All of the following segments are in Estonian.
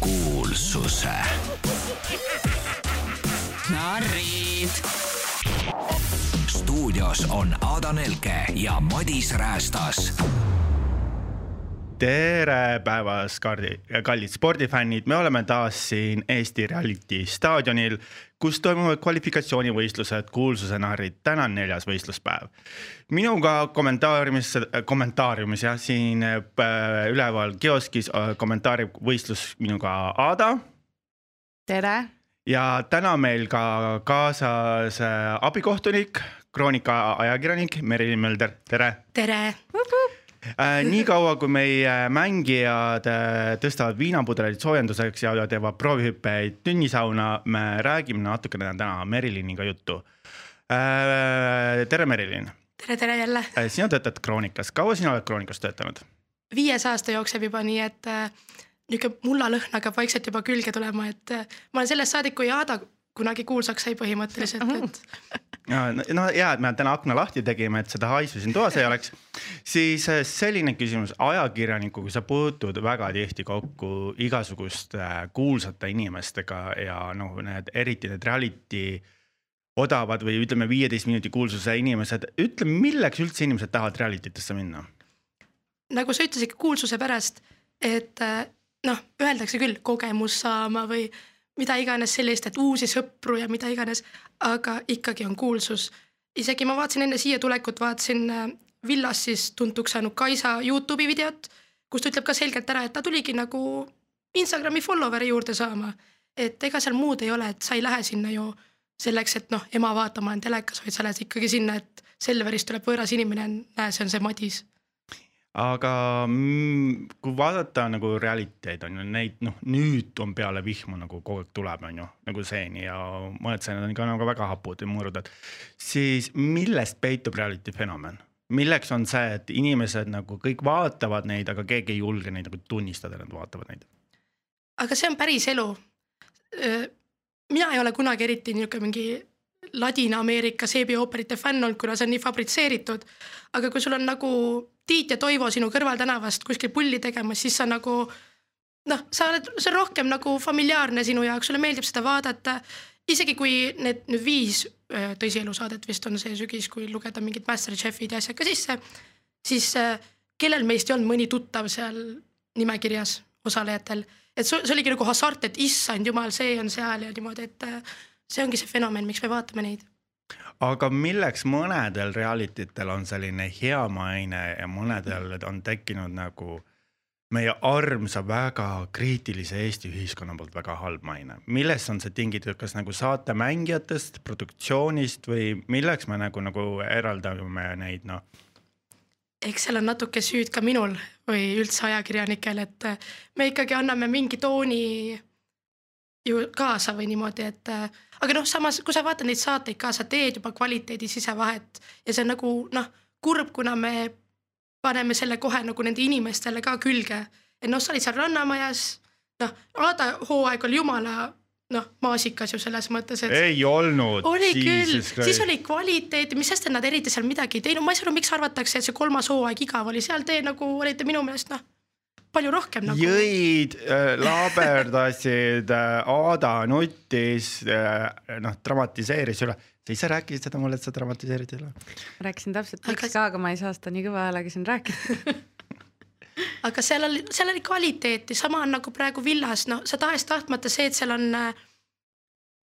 kuulsuse narrid. stuudios on Ada Nelke ja Madis Räästas. Tere päevast, kallid spordifännid, me oleme taas siin Eesti Reality staadionil, kus toimuvad kvalifikatsioonivõistlused Kuulsuse narrid, täna on neljas võistluspäev. minuga kommentaariumis, kommentaariumis jah, siin äh, üleval kioskis äh, kommentaarib võistlus minuga Ada tere. ja täna meil ka kaasas äh, abikohtunik, kroonika ajakirjanik Merilin Mölder, tere! Tere, niikaua kui meie mängijad äh, tõstavad viinapudeleid soojenduseks ja teevad proovihüppeid tünnisauna, me räägime natukene täna Meriliniga juttu. tere, Merilin, tere, tere jälle. sina töötad Kroonikas, kaua sina oled Kroonikas töötanud? viies aasta jookseb juba nii, et äh, niisugune mullalõhn hakkab vaikselt juba külge tulema, et äh, ma olen sellest saadik, kui Aada kunagi kuulsaks sai põhimõtteliselt, et no hea, et me täna akna lahti tegime, et seda haisu siin toas ei oleks. siis äh, selline küsimus, ajakirjanikuga sa puutud väga tihti kokku igasuguste äh, kuulsate inimestega ja noh, need eriti need reality odavad või ütleme, viieteist minuti kuulsuse inimesed, ütle, milleks üldse inimesed tahavad reality tesse minna? nagu sa ütlesid, kuulsuse pärast, et äh, noh, öeldakse küll kogemus saama või mida iganes sellist, et uusi sõpru ja mida iganes, aga ikkagi on kuulsus. isegi ma vaatasin enne siia tulekut, vaatasin äh, villas siis tuntuks saanud Kaisa Youtube'i videot, kus ta ütleb ka selgelt ära, et ta tuligi nagu Instagrami follower'i juurde saama. et ega seal muud ei ole, et sa ei lähe sinna ju selleks, et noh, ema vaatama on telekas, vaid sa lähed ikkagi sinna, et Selverist tuleb võõras inimene, näe, see on see Madis aga mm, kui vaadata nagu reality'd on ju neid noh, nüüd on peale vihma nagu kogu aeg tuleb, on ju nagu seeni ja mõned seened on ikka nagu väga hapud ja mõõrudad. siis millest peitub reality fenomen? milleks on see, et inimesed nagu kõik vaatavad neid, aga keegi ei julge neid nagu tunnistada, et nad vaatavad neid? aga see on päris elu. mina ei ole kunagi eriti niisugune mingi Ladina-Ameerika seebiooperite fänn olnud, kuna see on nii fabritseeritud. aga kui sul on nagu Tiit ja Toivo sinu kõrvaltänavast kuskil pulli tegemas, siis sa nagu noh, sa oled, see on rohkem nagu familiaarne sinu jaoks, sulle meeldib seda vaadata. isegi kui need nüüd viis öö, tõsielusaadet vist on see sügis, kui lugeda mingid Masterchefid ja asjad ka sisse, siis äh, kellel meist ei olnud mõni tuttav seal nimekirjas osalejatel, et see see oligi nagu hasart, et issand jumal, see on seal ja niimoodi, et äh, see ongi see fenomen, miks me vaatame neid. Aga milleks mõnedel reality tel on selline hea maine ja mõnedel on tekkinud nagu meie armsa väga kriitilise Eesti ühiskonna poolt väga halb maine, millest on see tingitud, kas nagu saate mängijatest, produktsioonist või milleks me nagu, nagu eraldame neid noh, eks seal on natuke süüd ka minul või üldse ajakirjanikel, et me ikkagi anname mingi tooni ju kaasa või niimoodi, et äh, aga noh, samas kui sa vaatad neid saateid ka, sa teed juba kvaliteedi sisevahet ja see on nagu noh, kurb, kuna me paneme selle kohe nagu nende inimestele ka külge. et noh, sa olid seal Rannamajas, noh, Aada hooaeg oli jumala noh, maasikas ju selles mõttes, et ei olnud. oli küll, siis oli kvaliteet, mis sest, et nad eriti seal midagi ei teinud, ma ei saa aru, miks arvatakse, et see kolmas hooaeg igav oli, seal te nagu olite minu meelest noh, palju rohkem nagu. jõid, laaberdasid, Aada nuttis, noh dramatiseeris üle. sa ise rääkisid seda mulle, et sa dramatiseerid üle? rääkisin täpselt Aga- miks ka, aga ma ei saa seda nii kõva häälega siin rääkida. aga seal oli, seal oli kvaliteeti, sama on nagu praegu villas, no sa tahes-tahtmata see, et seal on äh,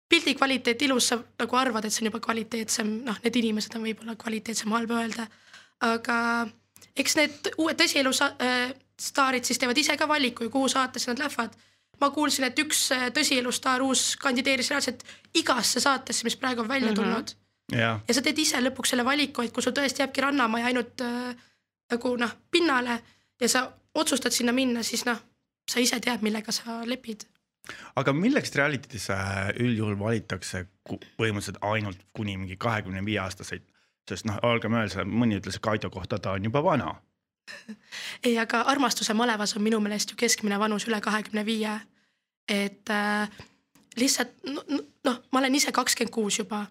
pildi kvaliteet ilus, sa nagu arvad, et see on juba kvaliteetsem, noh, need inimesed on võib-olla kvaliteetsem, halb öelda. aga eks need uued tõsielu sa- äh, staarid siis teevad ise ka valiku ju, kuhu saatesse nad lähevad. ma kuulsin, et üks äh, tõsielu staar uus kandideeris reaalselt igasse saatesse, mis praegu on välja Mhm. tulnud jah, ja sa teed ise lõpuks selle valiku, et kui sul tõesti jääbki Rannamaja ainult äh, nagu noh, pinnale ja sa otsustad sinna minna, siis noh, sa ise tead, millega sa lepid. aga milleks reality desse üldjuhul valitakse põhimõtteliselt ainult kuni mingi kahekümne viie aastaseid, sest noh, olgem öeldud, mõni ütles, Kaido kohta ta on juba vana. ei, aga Armastuse malevas on minu meelest ju keskmine vanus üle kahekümne viie. et äh, lihtsalt no- no- noh, ma olen ise kakskümmend kuus juba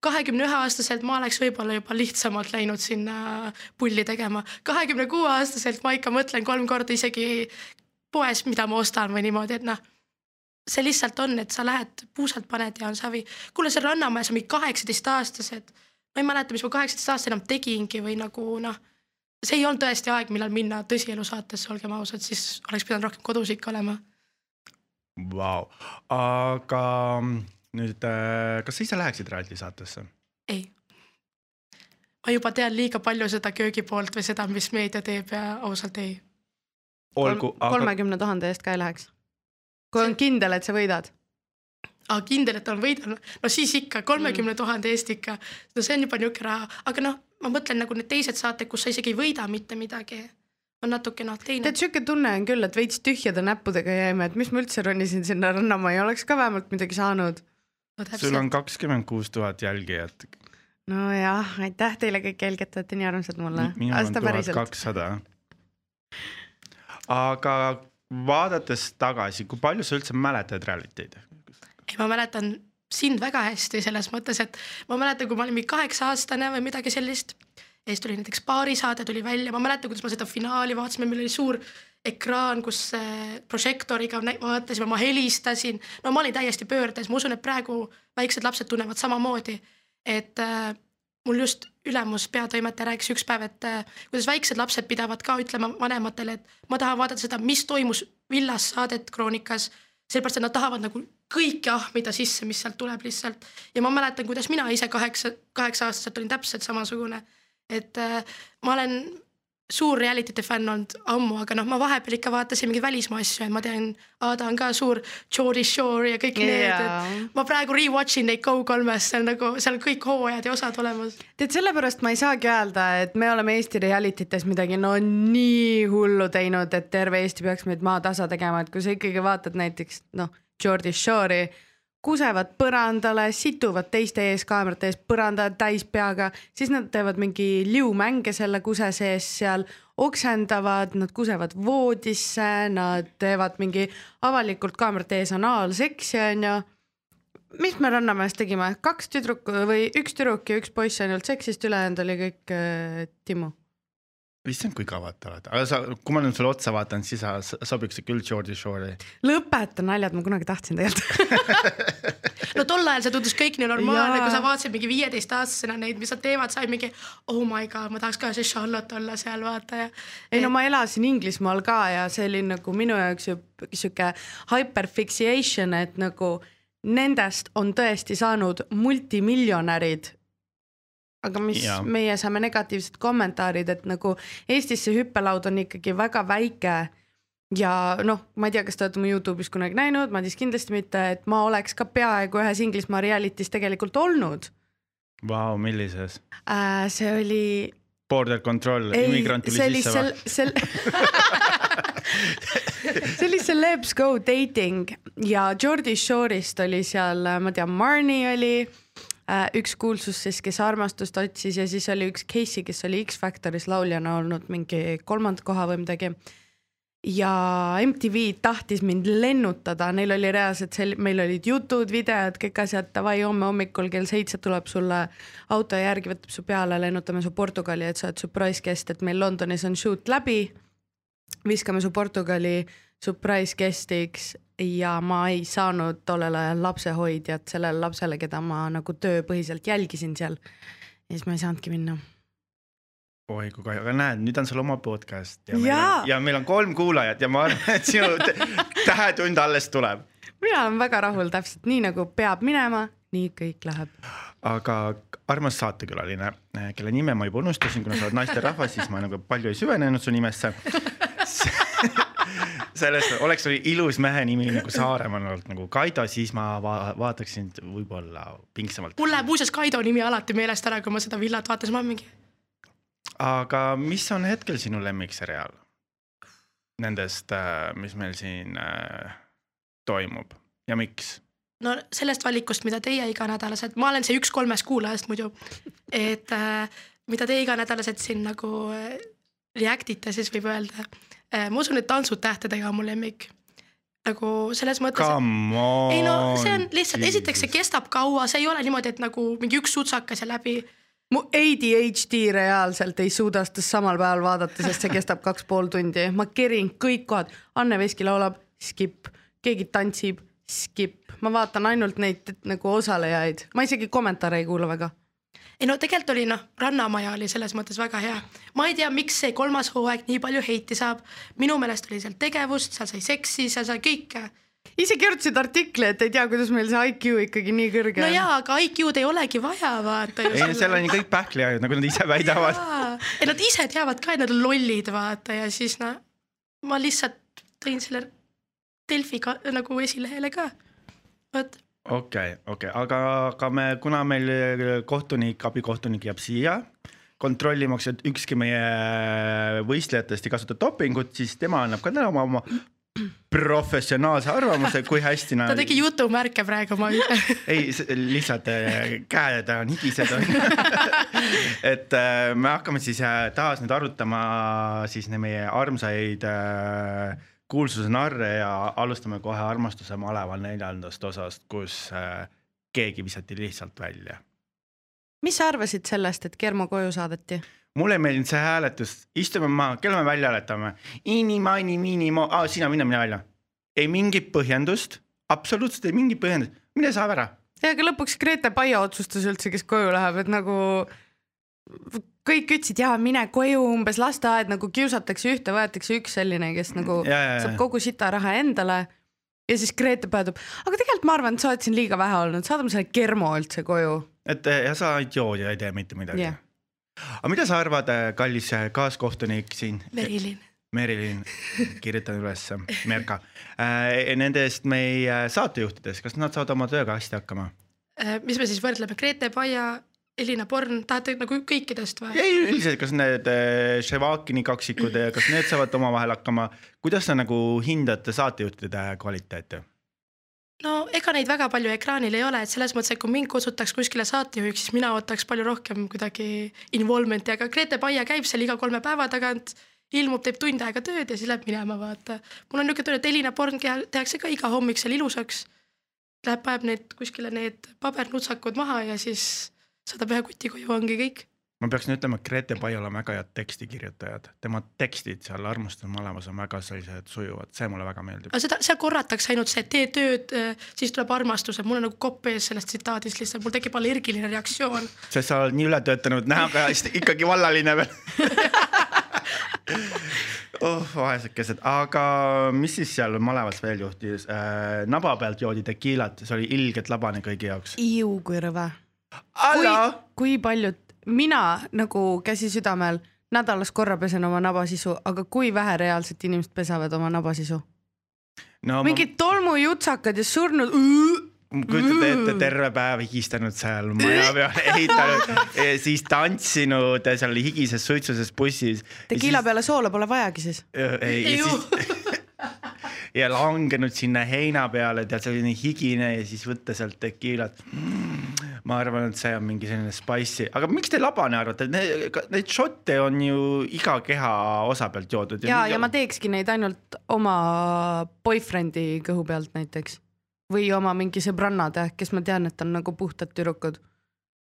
kahekümne ühe aastaselt ma oleks võib-olla juba lihtsamalt läinud sinna pulli tegema, kahekümne kuue aastaselt ma ikka mõtlen kolm korda isegi poes, mida ma ostan või niimoodi, et noh see lihtsalt on, et sa lähed puusalt paned ja on savi. kuule, see Rannamäes on mingi kaheksateistaastased. ma ei mäleta, mis ma kaheksateist-aastasena enam tegingi või nagu noh, see ei olnud tõesti aeg, millal minna tõsielu saatesse, olgem ausad, siis oleks pidanud rohkem kodus ikka olema. Vau, aga nüüd, äh, kas sa ise läheksid reality saatesse? ei. ma juba tean liiga palju seda köögi poolt või seda, mis meedia teeb ja ausalt ei. olgu, aga. kolmekümne tuhande eest ka ei läheks kui on kindel, et sa võidad aga kindel, et on võidan, no siis ikka kolmekümne tuhande eest ikka, no see on juba niisugune raha, aga noh, ma mõtlen nagu need teised saated, kus sa isegi ei võida mitte midagi, on natuke noh teine. tead, sihuke tunne on küll, et veits tühjade näppudega jäime, et mis ma üldse ronisin sinna Rannamäe, oleks ka vähemalt midagi saanud no,. sul on kakskümmend kuus tuhat jälgijat. nojah, aitäh teile kõik jälgijad, te olete nii armsad mulle. minul on tuhat kakssada. aga vaadates tagasi, kui palju sa üldse mäletad reality'd? ei, ma mäletan sind väga hästi selles mõttes, et ma mäletan, kui ma olin mingi kaheksa aastane või midagi sellist. ja siis tuli näiteks baarisaade tuli välja, ma mäletan, kuidas ma seda finaali vaatasime, meil oli suur ekraan, kus prožektoriga vaatasime, ma helistasin, no ma olin täiesti pöördes, ma usun, et praegu väiksed lapsed tunnevad samamoodi, et äh, mul just ülemus peatoimetaja rääkis üks päev, et äh, kuidas väiksed lapsed pidavad ka ütlema vanematele, et ma tahan vaadata seda, mis toimus villas saadet Kroonikas. sellepärast, et nad tahavad nagu kõike ahmida sisse, mis sealt tuleb lihtsalt ja ma mäletan, kuidas mina ise kaheksa, kaheksa aastaselt olin täpselt samasugune. et äh, ma olen suur reality'te fänn olnud ammu, aga noh, ma vahepeal ikka vaatasin mingeid välismaa asju ja ma tean, Aada on ka suur Geordie Shore ja kõik yeah. need, et ma praegu rewatch in neid Go3-s, seal nagu seal kõik hooajad ja osad olemas. tead, sellepärast ma ei saagi öelda, et me oleme Eesti reality tes midagi no nii hullu teinud, et terve Eesti peaks meid maatasa tegema, et kui sa ikkagi vaatad näiteks noh, Geordie Shore'i kusevad põrandale, situvad teiste ees kaamerate ees põranda täis peaga, siis nad teevad mingi liumänge selle kuse sees seal, oksendavad, nad kusevad voodisse, nad teevad mingi avalikult kaamerate ees anaalseksi onju. mis me Rannamäes tegime, kaks tüdrukut või üks tüdruk ja üks poiss ainult seksist, ülejäänud oli kõik äh, Timmu issand, kui kaval te olete, aga sa, kui ma nüüd sulle otsa vaatan, siis sa sobiks küll Geordie Shore'i. lõpeta naljad, ma kunagi tahtsin tegelikult no tol ajal see tundus kõik nii normaalne, kui sa vaatasid mingi viieteistaastasena neid, mis nad teevad, sa olid mingi oh my god, ma tahaks ka see Charlotte olla seal vaata ja. ei no ma elasin Inglismaal ka ja see oli nagu minu jaoks sihuke hyperfixation, et nagu nendest on tõesti saanud multimiljonärid aga mis ja. meie saame negatiivsed kommentaarid, et nagu Eestis see hüppelaud on ikkagi väga väike ja noh, ma ei tea, kas te olete mu Youtube'is kunagi näinud, Madis kindlasti mitte, et ma oleks ka peaaegu ühes Inglismaa reality's tegelikult olnud. Vau, millises äh,? see oli. Border control, immigrant tuli sisse või? sel... see oli Celebs Go dating ja Geordie Shore'ist oli seal, ma tean, Marnie oli üks kuulsus siis, kes armastust otsis ja siis oli üks Casey, kes oli X-Factoris lauljana olnud mingi kolmanda koha või midagi. ja MTV tahtis mind lennutada, neil oli reaalselt sel-, meil olid jutud, videod, kõik asjad, davai, homme hommikul kell seitse tuleb sulle auto järgi, võtab su peale, lennutame su Portugali, et sa oled surprise guest, et meil Londonis on shoot läbi. viskame su Portugali surprise guest'iks ja ma ei saanud tollel ajal lapsehoidjat sellele lapsele, keda ma nagu tööpõhiselt jälgisin seal. ja siis ma ei saanudki minna. oi kui kahju, aga näed, nüüd on sul oma podcast ja, ja. Meil on, ja meil on kolm kuulajat ja ma arvan, et sinu tähetund alles tuleb. mina olen väga rahul, täpselt nii nagu peab minema, nii kõik läheb. aga armas saatekülaline, kelle nime ma juba unustasin, kuna sa oled naisterahvas, siis ma nagu palju ei süvenenud su nimesse sellest oleks ilus mehe nimi nagu Saaremaal olnud nagu Kaido, siis ma va vaataksin võib-olla pingsamalt. mul läheb muuseas Kaido nimi alati meelest ära, kui ma seda villat vaatasin, ma mingi. aga mis on hetkel sinu lemmikseriaal? Nendest, äh, mis meil siin äh, toimub ja miks? no sellest valikust, mida teie iganädalased, ma olen see üks kolmest kuulajast muidu, et äh, mida te iganädalased siin nagu äh, react ite, siis võib öelda ma usun, et Tantsud tähtedega on mu lemmik nagu selles mõttes. ei no see on lihtsalt, esiteks see kestab kaua, see ei ole niimoodi, et nagu mingi üks sutsakas ja läbi. mu ADHD reaalselt ei suuda seda samal päeval vaadata, sest see kestab kaks pool tundi, ma kerin kõik kohad, Anne Veski laulab, skip, keegi tantsib, skip, ma vaatan ainult neid nagu osalejaid, ma isegi kommentaare ei kuula väga. Ei no tegelikult oli noh, Rannamaja oli selles mõttes väga hea. ma ei tea, miks see kolmas hooaeg nii palju heiti saab. minu meelest oli seal tegevust, seal sai seksi, seal sai kõike. ise kirjutasid artikli, et ei tea, kuidas meil see IQ ikkagi nii kõrge no on. jaa, aga IQ-d ei olegi vaja vaata ei, seal on ju kõik pähkliajad, nagu nad ise väidavad. ei nad ise teavad ka, et nad on lollid vaata ja siis noh, ma lihtsalt tõin selle Delfi ka, nagu esilehele ka. vot, okei, okei, aga, aga me, kuna meil kohtunik, abikohtunik jääb siia kontrollimaks, et ükski meie võistlejatest ei kasuta dopingut, siis tema annab ka täna oma, oma professionaalse arvamuse, kui hästi ta nad. tegi jutumärke praegu, ma ütlen. ei, lihtsalt äh, käed on higised et äh, me hakkame siis taas nüüd arutama siis meie armsaid kuulsuse narre ja alustame kohe armastuse maleval neljandast osast, kus äh, keegi visati lihtsalt välja. mis sa arvasid sellest, et Germo koju saadeti? mulle ei meeldinud see hääletus, istume maha, kelle me välja hääletame, ini-mani, mini-mo ah,, sina mine, mine välja. ei mingit põhjendust, absoluutselt ei mingit põhjendust, mine saa ära ja aga lõpuks Grete Paia otsustas üldse, kes koju läheb, et nagu kõik ütlesid ja mine koju umbes lasteaed nagu kiusatakse ühte, võetakse üks selline, kes nagu Ja, ja, ja. saab kogu sita raha endale. ja siis Grete päädub, aga tegelikult ma arvan, et sa oled siin liiga vähe olnud, saadame selle Germo üldse koju. et eh, ja sa idioot ja ei tee mitte midagi yeah.. aga mida sa arvad, kallis eh, kaaskohtunik siin, Merilin. Merilin, kirjutan ülesse, Merka nendest meie saatejuhtidest, kas nad saavad oma tööga hästi hakkama? Mis me siis võrdleme, Grete Paia, Elina Born, tahate nagu kõikidest või? ei üldiselt, kas need Ševakini kaksikud, kas need saavad omavahel hakkama, kuidas sa nagu hindad saatejuhtide kvaliteeti? no ega neid väga palju ekraanil ei ole, et selles mõttes, et kui mind kutsutaks kuskile saatejuhiks, siis mina ootaks palju rohkem kuidagi involvement'i, aga Grete Paia käib seal iga kolme päeva tagant, ilmub, teeb tund aega tööd ja siis läheb minema, vaata. mul on niisugune tunne, et Elina Born tehakse ka iga hommik seal ilusaks. Läheb, paneb need kuskile need pabernutsakud maha ja siis saadab ühe kuti koju, ongi kõik. ma peaksin ütlema, et Grete Paial on väga head tekstikirjutajad, tema tekstid seal Armastuse malevas on väga sellised sujuvad, see mulle väga meeldib. aga seda, seal korratakse ainult see, et tee tööd, siis tuleb armastus, et mul on nagu kopp ees sellest tsitaadist lihtsalt, mul tekib allergiline reaktsioon sest sa oled nii ületöötanud näoga ja siis ikkagi vallaline veel oh vaesekesed, aga mis siis seal malevas veel juhtus äh,? naba pealt joodi tekiilat, see oli ilgelt labane kõigi jaoks. Iu kui rõve. Kui kui paljud, mina nagu käsi südamel nädalas korra pesen oma nabasisu, aga kui vähe reaalselt inimesed pesavad oma nabasisu? no mingid tolmujutsakad ja surnud. ma kujutate ette, terve päev higistanud seal maja peal, ehitanud, siis tantsinud seal higises suitsuses bussis. tekiila peale soola pole vajagi siis. ei, ja siis ja langenud sinna heina peale, tead selline higine ja siis võtta sealt tekiilat mm,. ma arvan, et see on mingi selline spicy, aga miks te labane arvate, need, neid šotte on ju iga keha osa pealt joodud. ja, ja ma teekski neid ainult oma boyfriend'i kõhu pealt näiteks või oma mingi sõbrannade, kes ma tean, et on nagu puhtad tüdrukud.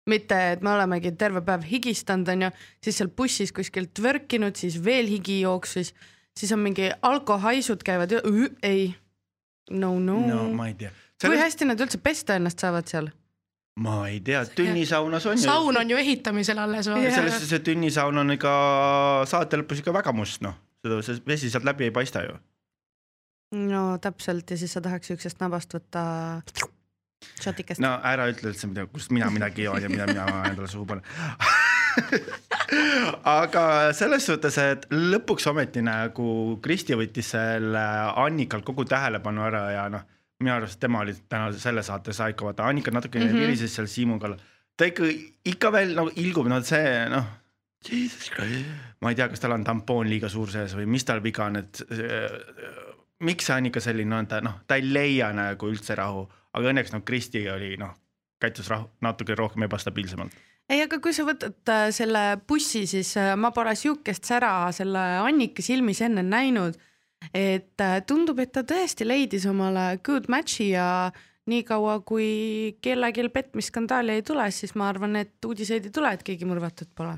mitte, et me olemegi terve päev higistanud, onju, siis seal bussis kuskil tvörkinud, siis veel higi jooksis, siis on mingi alkohaisud käivad ei, no no, no ma ei tea. kui hästi nad üldse pesta ennast saavad seal? ma ei tea, tünnisaunas on ju. saun on ju ehitamisel alles. selles suhtes, et tünnisaun on ikka saate lõpus ikka väga must, noh, seda, vesi sealt läbi ei paista ju. no täpselt ja siis sa tahaks siuksest nabast võtta šotikest no.. no ära ütle üldse midagi, kust mina midagi joon ja mida mina endale suhu panen. aga selles suhtes, et lõpuks ometi nagu Kristi võttis selle Annikalt kogu tähelepanu ära ja noh, minu arust tema oli täna selle saate saika, vaata Annika natukene mm. -hmm. virises seal Siimu kallal. ta ikka, ikka veel nagu ilgub, no see noh, ma ei tea, kas tal on tampoon liiga suur sees või mis tal viga on, et äh, miks see Annika selline on, ta noh, ta ei leia nagu üldse rahu, aga õnneks noh, Kristi oli noh, käitus rahu, natuke rohkem ebastabiilsemalt. ei, aga kui sa võtad äh, selle bussi, siis äh, ma pole sihukest sära selle Annika silmis enne näinud. et äh, tundub, et ta tõesti leidis omale good match'i ja niikaua kui kellelgi petmisskandaali ei tule, siis ma arvan, et uudiseid ei tule, et keegi mõrvatud pole.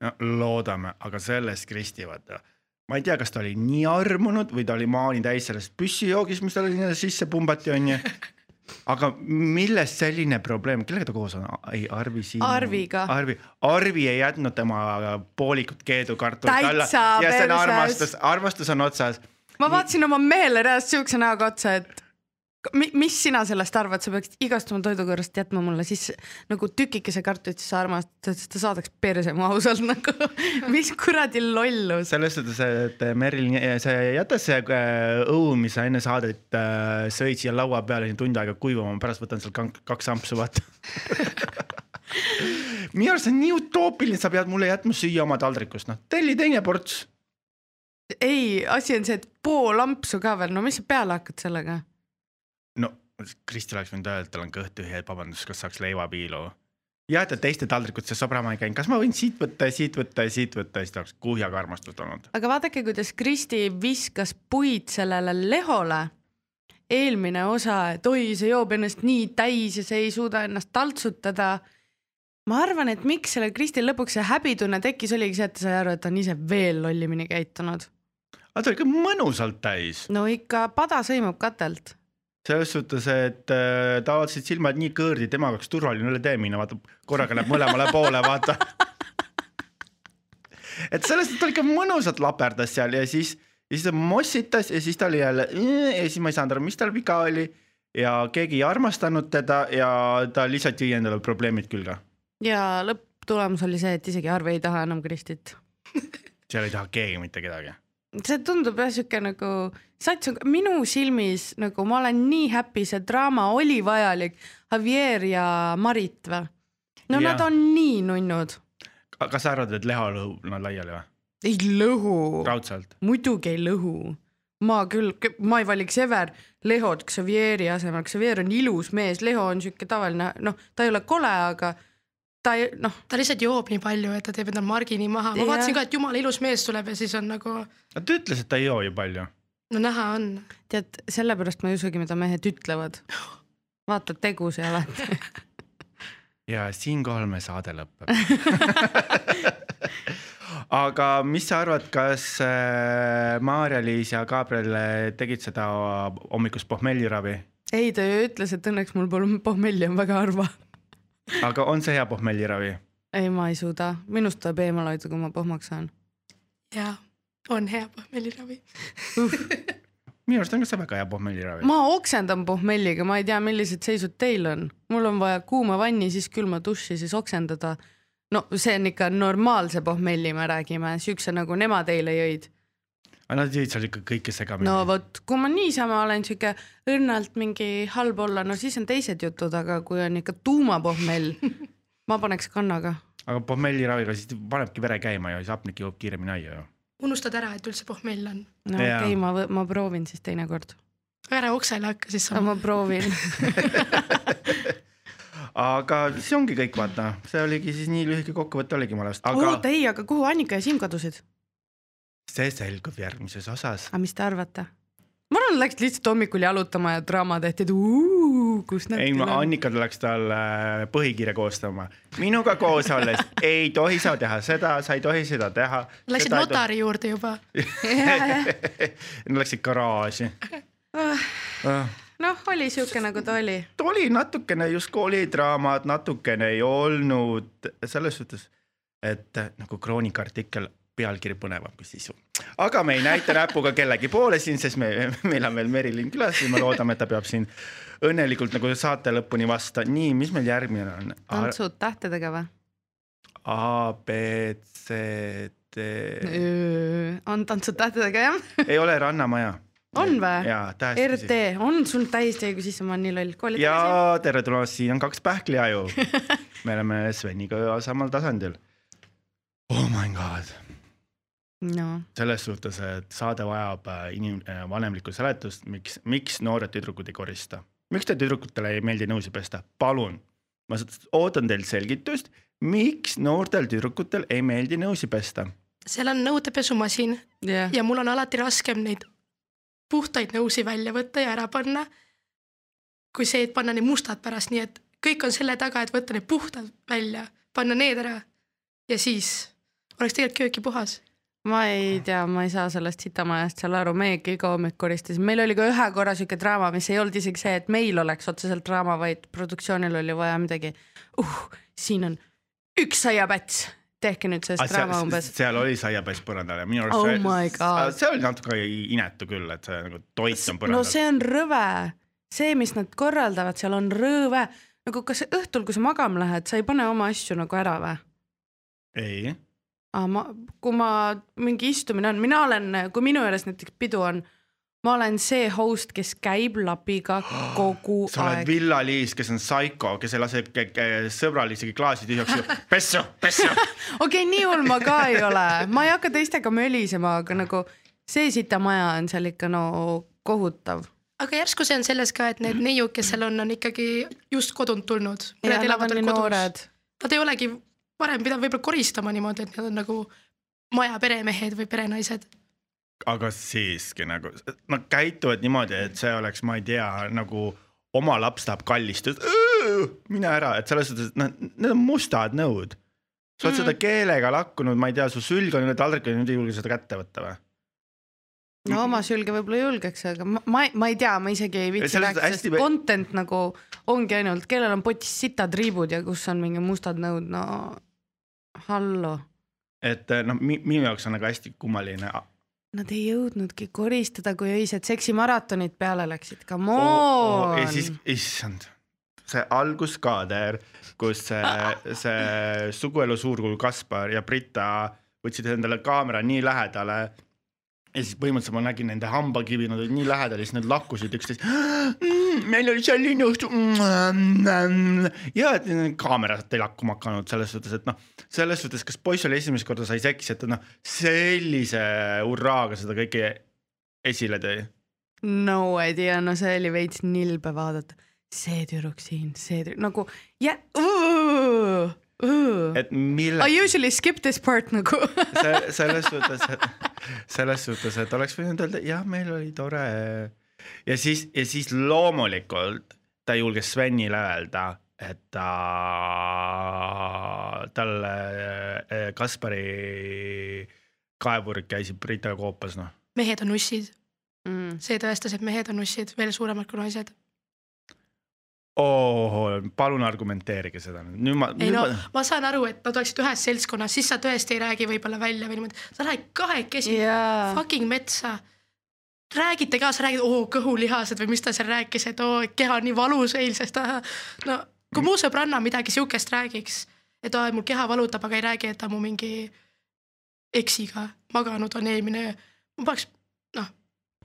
no loodame, aga sellest Kristi vaata. ma ei tea, kas ta oli nii armunud või ta oli maani täis sellest püssijoogist, mis talle sinna sisse pumbati, onju. aga millest selline probleem, kellega ta koos on? ei, Arvi Siim. Arviga. Arvi, Arvi ei jätnud tema poolikut keedukartulit alla ja see on armastus, armastus on otsas. ma vaatasin oma mehele reaalselt siukse näoga otsa, et mis sina sellest arvad, sa peaksid igast oma toidu kõrvast jätma mulle siis nagu tükikese kartulit, siis sa armastad, et ta saadaks perse mu ausalt nagu. mis kuradi lollus. selles suhtes, et Merilin, see jäta see äh, õu, mis sa enne saadet äh, sõid siia laua peale tund aega kuivama, pärast võtan sealt kak- kaks ampsu, vaata. minu arust see on nii utoopiline, sa pead mulle jätma süüa oma taldrikust, noh, telli teine ports. ei, asi on see, et pool ampsu ka veel, no mis sa peale hakkad sellega? No Kristi oleks võinud öelda, et tal on kõht tühi, et vabandust, kas saaks leivapiilu. jah, et teiste taldrikutesse sobrama ei käinud, kas ma võin siit võtta ja siit võtta ja siit võtta ja siis ta oleks kuhjaga armastust olnud. aga vaadake, kuidas Kristi viskas puid sellele lehole. eelmine osa, et oi, see joob ennast nii täis ja see ei suuda ennast taltsutada. ma arvan, et miks sellel Kristil lõpuks see häbitunne tekkis, oligi see, et ta sai aru, et ta on ise veel lollimini käitunud. aga ta oli ikka mõnusalt täis, no ikka pada sõimab katelt. Selles suhtes, et äh, oleksid silmad nii kõõrdid, tema jaoks turvaline üle tee minna, vaata korraga näeb mõlemale poole, vaata. et sellest, et ta ikka mõnusalt laperdas seal ja siis, ja siis ta mossitas ja siis ta oli jälle ja siis ma ei saanud aru, mis tal viga oli ja keegi ei armastanud teda ja ta lihtsalt jõi endale probleemid külge. ja lõpptulemus oli see, et isegi Arvi ei taha enam Kristit. seal ei taha keegi mitte kedagi. see tundub jah siuke nagu, sats on minu silmis nagu ma olen nii happy, see draama oli vajalik. Javier ja Marit või? no Jah. nad on nii nunnud. kas sa arvad, et Leho lõhub nad laiali või? ei lõhu, raudselt. muidugi ei lõhu. ma küll, ma ei valiks ever Lehot Xavieri asemel, Xavier on ilus mees, Leho on siuke tavaline, noh, ta ei ole kole, aga ta ei, noh, ta lihtsalt joob nii palju, et ta teeb endal margi nii maha, ma Jah. vaatasin ka, et jumala ilus mees tuleb ja siis on nagu, ta ütles, et ta ei joo ju palju. No näha on. tead, sellepärast ma ei usugi, mida mehed ütlevad. vaata tegusid alati. ja siinkohal me saade lõpeb. aga mis sa arvad, kas äh, Maarja-Liis ja Gabriel äh, tegid seda hommikust pohmelliravi, ei, ta ju ütles, et õnneks mul pole pohmelli, on väga harva. aga on see hea pohmelliravi? ei, ma ei suuda, minust tuleb eemal hoida, kui ma pohmaks saan. ja on hea pohmelliravi. minu arust on ka see väga hea pohmelliravi. ma oksendan pohmelliga, ma ei tea, millised seisud teil on. mul on vaja kuuma vanni, siis külma duši, siis oksendada. no see on ikka normaalse pohmelli, me räägime, siukse nagu nemad eile jõid. aga nad jõid seal ikka kõike segamini no vot, kui ma niisama olen siuke õrnalt mingi halb olla, no siis on teised jutud, aga kui on ikka tuumapohmell, ma paneks kannaga. aga pohmelliraviga siis panebki vere käima ja siis hapnik jõuab kiiremini aiu ju. Unustad ära, et üldse pohmell on. no okei okay,, ma, ma proovin siis teinekord. ära oksele hakka siis ma sama. proovin. aga see ongi kõik, vaata, see oligi siis nii lühike kokkuvõte oligi mõlemast, aga oota ei, aga kuhu Annika ja Siim kadusid? see selgub järgmises osas. aga mis te arvate? Ma arvan, läks lihtsalt hommikul jalutama ja draama tehti, et kus nad ei, ma Annika tuleks talle põhikirja koostama. minuga koos olles ei tohi sa teha seda, sa ei tohi seda teha. Läksid notari juurde juba. Läksid garaaži. noh, oli siuke nagu ta oli. ta oli natukene just koolidraamat, natukene ei olnud selles suhtes, et nagu Kroonika artikkel, pealkiri põnevam kui sisu. aga me ei näita näpuga kellegi poole siin, sest me, meil on veel Merilin külas ja me loodame, et ta peab siin õnnelikult nagu saate lõpuni vasta. nii, mis meil järgmine on? tantsud tähtedega või? A, B, C, D. on tantsud tähtedega jah? ei ole Rannamaja. on või? RT, on sul täiesti õigus, issand, ma olen nii loll. ja tere tulemast, siin on kaks pähkliaju. me oleme Sveniga samal tasandil. Oh my god, no selles suhtes, et saade vajab äh, inim-, vanemlikku seletust, miks, miks noored tüdrukud ei korista. miks te tüdrukutele ei meeldi nõusi pesta, palun. ma ootan teilt selgitust, miks noortel tüdrukutel ei meeldi nõusi pesta. seal on nõudepesumasin jah, ja mul on alati raskem neid puhtaid nõusi välja võtta ja ära panna. kui see, et panna need mustad pärast, nii et kõik on selle taga, et võtta need puhtad välja, panna need ära ja siis oleks tegelikult kööki puhas. Ma ei tea, ma ei saa sellest sitamajast seal aru, meiegi iga hommik koristasime, meil oli ka ühe korra siuke draama, mis ei olnud isegi see, et meil oleks otseselt draama, vaid produktsioonil oli vaja midagi uh,. siin on üks aiapäts, tehke nüüd sellest draama umbes. seal oli saiapäss põrandal ja minu arust Oh see- my God. see oli natuke inetu küll, et see nagu toit on põrandal no see on rõve, see, mis nad korraldavad, seal on rõve, nagu kas õhtul, kui sa magama lähed, sa ei pane oma asju nagu ära või? ei, aga ma, kui ma mingi istumine on, mina olen, kui minu juures näiteks pidu on, ma olen see host, kes käib lapiga kogu sa oled aeg. Villa-Liis, kes on psycho, kes ei lase ke- ke- sõbral isegi klaasi tühjaks pessu, pessu. okei nii hull ma ka ei ole, ma ei hakka teistega mölisema, aga nagu see sitamaja on seal ikka no kohutav. aga järsku see on selles ka, et need neiud, kes seal on, on ikkagi just kodunt tulnud. nad on nii noored. Nad ei olegi varem pidanud võib-olla koristama niimoodi, et nad on nagu maja peremehed või perenaised. aga siiski nagu nad käituvad niimoodi, et see oleks, ma ei tea, nagu oma laps tahab kallistada, mine ära, et selles suhtes, et nad, need on mustad nõud. sa oled mm. seda keelega lakkunud, ma ei tea, su sülg on üle taldriku ja nüüd ei julge seda kätte võtta või? no oma sülge võib-olla julgeks, aga ma, ma, ma ei tea, ma isegi ei viitsi rääkida, hästi sest vä- content nagu ongi ainult, kellel on potis sitad riibud ja kus on mingi mustad nõud, no hallo. et noh, minu jaoks on nagu hästi kummaline. Nad ei jõudnudki koristada, kui öised seksimaratonid peale läksid, come Oh, on ja siis, issand, see alguskaader, kus see, see suguelu suurkuul Kaspar ja Brita võtsid endale kaamera nii lähedale ja siis põhimõtteliselt ma nägin nende hambakivi, nad olid nii lähedal ja siis nad lakkusid üksteist mm,. meil oli selline õhtu mm,. ja et kaamerad ei lakkuma hakanud selles suhtes, et noh, selles suhtes, kas poiss oli esimest korda sai seksi, et ta noh, sellise hurraaga seda kõike esile tõi no idea, no see oli veits nilbe vaadata. see tüdruk siin, see tüdruk nagu ja uh,. Uh. Et mille I usually skip this part nagu selles suhtes, selles suhtes, et oleks võinud öelda, jah, meil oli tore. ja siis, ja siis loomulikult ta julges Svenile öelda, et ta, talle eh, Kaspari kaevurid käisid Britaga koopas, noh. mehed on ussid, mm.. see tõestas, et mehed on ussid veel suuremad kui naised. oo, palun argumenteerige seda nüüd, nüüd ma, ei no ma, ma saan aru, et nad oleksid ühes seltskonnas, siis sa tõesti ei räägi võib-olla välja või niimoodi, sa lähed kahekesi jaa, fucking metsa. räägite ka, sa räägid, oo kõhulihased või mis ta seal rääkis, et oo keha on nii valus eilsest. no kui mu sõbranna midagi siukest räägiks, et aa, mul keha valutab, aga ei räägi, et ta mu mingi eksiga maganud on eelmine öö, ma paneks, noh,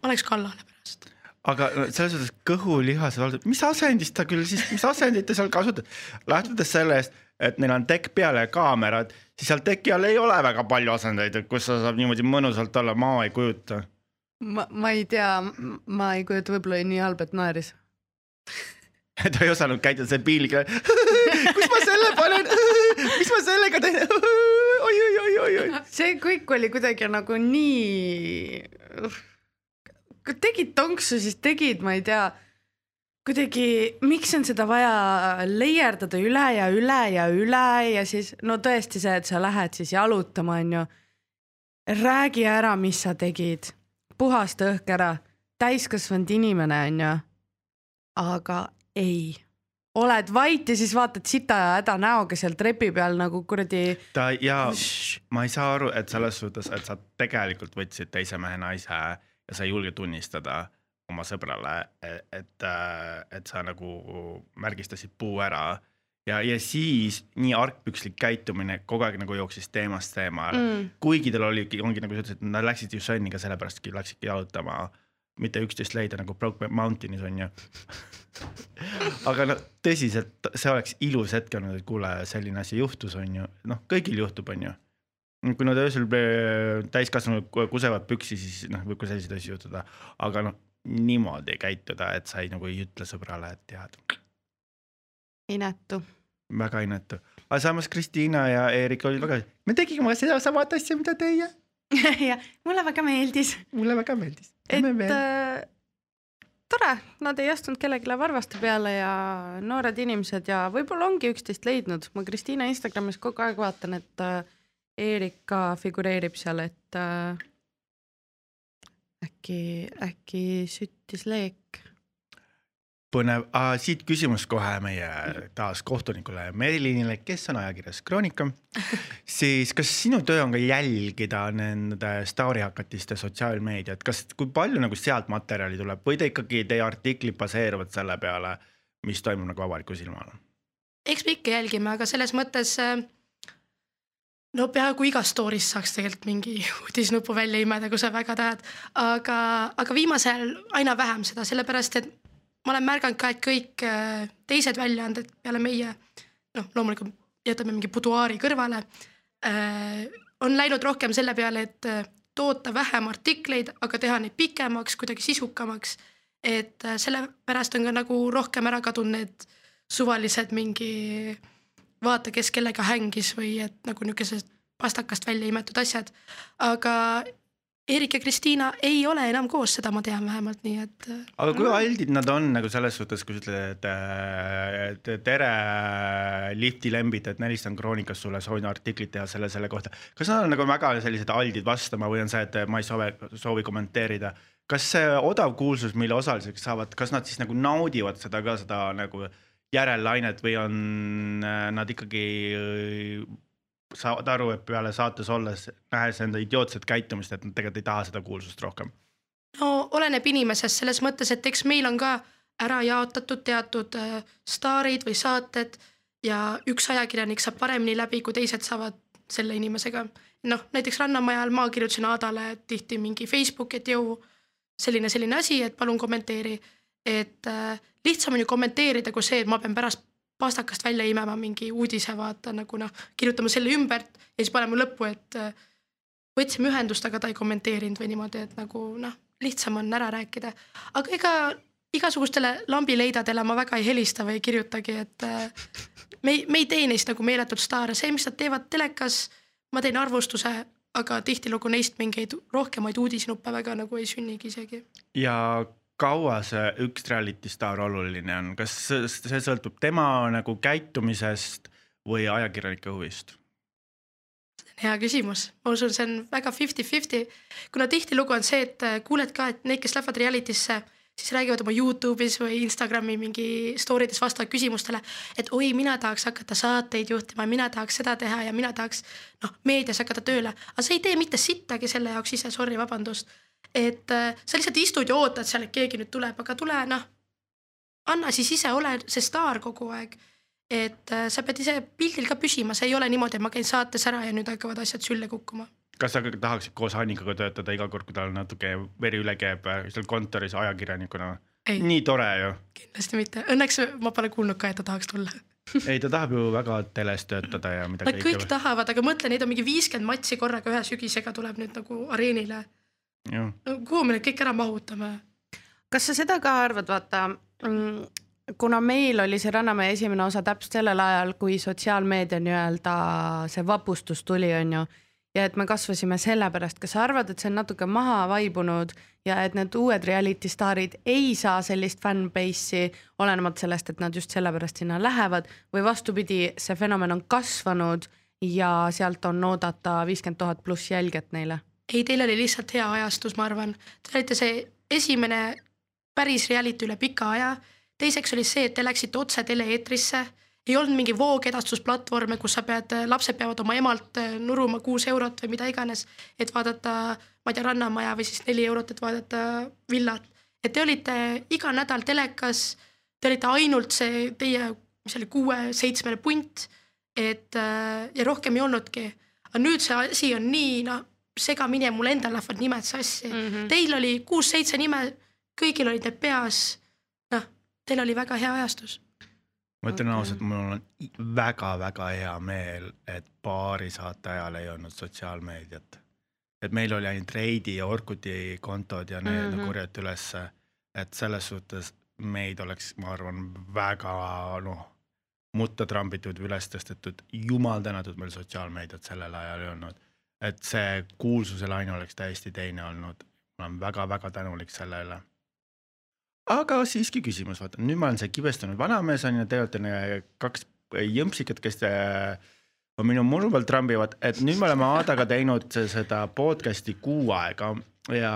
ma oleks kallale pärast. Aga selles suhtes kõhulihase valdab, mis asendist ta küll siis, mis asendit ta seal kasutab, lähtudes sellest, et neil on tekk peal ja kaamerad, siis seal teki all ei ole väga palju asendeid, et kus sa saab niimoodi mõnusalt olla, ma ei kujuta. ma, ma ei tea, ma ei kujuta, võib-olla oli nii halb, et naeris. ta ei osanud käituda see piinlik, kus ma selle panen, mis ma sellega teen oi, oi, oi, oi, oi. see kõik oli kuidagi nagu nii. Kui tegid tonksu, siis tegid, ma ei tea, kuidagi, miks on seda vaja layerdada üle ja üle ja üle ja siis no tõesti see, et sa lähed siis jalutama, onju. räägi ära, mis sa tegid, puhasta õhk ära, täiskasvanud inimene, onju. aga ei, oled vait ja siis vaatad sita ja häda näoga seal trepi peal nagu kuradi ta ja ma ei saa aru, et selles suhtes, et sa tegelikult võtsid teise mehe naise ja sa ei julge tunnistada oma sõbrale, et, et sa nagu märgistasid puu ära ja, ja siis nii argpükslik käitumine kogu aeg nagu jooksis teemast teemale mm. kuigi tal oligi, ongi nagu sa ütlesid, nad läksid ju Sunniga sellepärastki läksidki jalutama, mitte üksteist leida nagu Brokeback Mountain'is on ju. aga no tõsiselt, see oleks ilus hetk olnud, et kuule, selline asi juhtus, on ju, noh, kõigil juhtub, on ju. Kui nad öösel täiskasvanud ku- kusevad püksi, siis noh, võib ka selliseid asju juhtuda, aga noh, niimoodi käituda, et sa ei nagu ei ütle sõbrale, et tead, inetu. väga inetu. aga samas Kristiina ja Eerik olid väga, me tegime seda samat asja, mida teie, ja mulle väga meeldis, mulle väga meeldis. et äh, tore, nad ei astunud kellelegi varvaste peale ja noored inimesed ja võib-olla ongi üksteist leidnud, ma Kristiina Instagramis kogu aeg vaatan, et äh, Erika figureerib seal, et äh, äkki, äkki süttis leek. põnev, siit küsimus kohe meie taas kohtunikule Merilinile, kes on ajakirjas Kroonika. siis kas sinu töö on ka jälgida nende staarihakatiste sotsiaalmeediat, kas, kui palju nagu sealt materjali tuleb või ta ikkagi teie artiklid baseeruvad selle peale, mis toimub nagu avaliku silma all? eks me ikka jälgime, aga selles mõttes äh, no peaaegu igas story's saaks tegelikult mingi uudisnupu välja imeda, kui sa väga tahad, aga, aga viimasel ajal aina vähem seda, sellepärast et ma olen märganud ka, et kõik äh, teised väljaanded peale meie, noh, loomulikult jätame mingi buduaari kõrvale äh,, on läinud rohkem selle peale, et äh, toota vähem artikleid, aga teha neid pikemaks, kuidagi sisukamaks. et äh, sellepärast on ka nagu rohkem ära kadunud need suvalised mingi vaata, kes kellega hängis või et nagu niisugused pastakast välja imetud asjad. aga Eerik ja Kristiina ei ole enam koos, seda ma tean vähemalt, nii et. äh, aga kui aldid nad on nagu selles suhtes, kui sa ütled, et, et tere, lifti lembid, et ma helistan Kroonikas sulle, soovin artiklit teha selle, selle kohta. kas nad on nagu väga sellised aldid vastama või on see, et ma ei soovi, soovi kommenteerida? kas see odav kuulsus, mille osaliseks saavad, kas nad siis nagu naudivad seda ka, seda nagu järellainet või on äh, nad ikkagi äh, saavad aru, et peale saates olles, nähes enda idiootset käitumist, et nad tegelikult ei taha seda kuulsust rohkem? no oleneb inimesest selles mõttes, et eks meil on ka ära jaotatud teatud äh, staarid või saated ja üks ajakirjanik saab paremini läbi, kui teised saavad selle inimesega. noh, näiteks Rannamaja ajal ma kirjutasin Aadale tihti mingi Facebook, et jõu, selline, selline asi, et palun kommenteeri. Et äh, lihtsam on ju kommenteerida kui see, et ma pean pärast pastakast välja imema mingi uudise, vaata nagu noh, kirjutama selle ümber ja siis panema lõppu, et äh, võtsime ühendust, aga ta ei kommenteerinud või niimoodi, et nagu noh, lihtsam on ära rääkida. aga ega igasugustele lambileidadele ma väga ei helista või ei kirjutagi, et äh, me ei, me ei tee neist nagu meeletut staare, see, mis nad teevad telekas, ma teen arvustuse, aga tihtilugu neist mingeid rohkemaid uudisnuppe väga nagu ei sünnigi isegi. ja kaua see üks reality staar oluline on, kas see sõltub tema nagu käitumisest või ajakirjanike huvist? hea küsimus, ma usun, see on väga fifty-fifty, kuna tihtilugu on see, et äh, kuuled ka, et need, kes lähevad reality'sse, siis räägivad oma Youtube'is või Instagrami mingi story des vastavad küsimustele, et oi, mina tahaks hakata saateid juhtima, mina tahaks seda teha ja mina tahaks noh, meedias hakata tööle, aga sa ei tee mitte sittagi selle jaoks ise, sorry, vabandust. Et äh, sa lihtsalt istud ja ootad seal, et keegi nüüd tuleb, aga tule noh, anna siis ise, ole see staar kogu aeg et äh, sa pead ise pildil ka püsima, see ei ole niimoodi, et ma käin saates ära ja nüüd hakkavad asjad sülle kukkuma. kas sa tahaksid koos Annikaga töötada iga kord, kui tal natuke veri üle käib äh, seal kontoris ajakirjanikuna? ei, nii tore ju. kindlasti mitte, õnneks ma pole kuulnud ka, et ta tahaks tulla. ei, ta tahab ju väga teles töötada ja mida Nad kõik. tahavad, aga mõtle, neid on mingi viiskümmend matši korraga ühe sügisega tuleb nüüd nagu areenile. Kuhu me need kõik ära mahutame? kas sa seda ka arvad, vaata mm, kuna meil oli see Rannamäe esimene osa täpselt sellel ajal, kui sotsiaalmeedia nii-öelda see vapustus tuli, onju. ja et me kasvasime sellepärast, kas sa arvad, et see on natuke maha vaibunud ja et need uued reality staarid ei saa sellist fanbase'i, olenemata sellest, et nad just sellepärast sinna lähevad või vastupidi, see fenomen on kasvanud ja sealt on oodata viiskümmend tuhat pluss jälgijat neile? ei, teil oli lihtsalt hea ajastus, ma arvan. Te olite see esimene päris reality üle pika aja. teiseks oli see, et te läksite otse tele-eetrisse, ei olnud mingi voogedastusplatvorme, kus sa pead, lapsed peavad oma emalt äh, nuruma kuus eurot või mida iganes, et vaadata, ma ei tea, Rannamaja või siis neli eurot, et vaadata villat. et te olite iga nädal telekas, te olite ainult see teie, mis oli kuue-seitsmene punt, et äh, ja rohkem ei olnudki. aga nüüd see asi on nii noh, segamini ja mul endal lähevad nimed sassi mm. -hmm. Teil oli kuus-seitse nime, kõigil olid need peas. noh, teil oli väga hea ajastus ma ütlen Okei. ausalt, mul on väga-väga hea meel, et paari saate ajal ei olnud sotsiaalmeediat. et meil oli ainult Reidi ja Orkuti kontod ja need mm. -hmm. korjati ülesse, et selles suhtes meid oleks, ma arvan, väga noh, mutta trambitud üles tõstetud, jumal tänatud, meil sotsiaalmeediat sellel ajal ei olnud. Et see kuulsuse laine oleks täiesti teine olnud, ma olen väga-väga tänulik selle üle. aga siiski küsimus, vaata nüüd ma olen see kibestunud vanamees on ju, te olete äh, kaks jõmpsikat, kes äh, on minu muru peal trambivad, et nüüd me oleme Aadaga teinud seda podcast'i kuu aega ja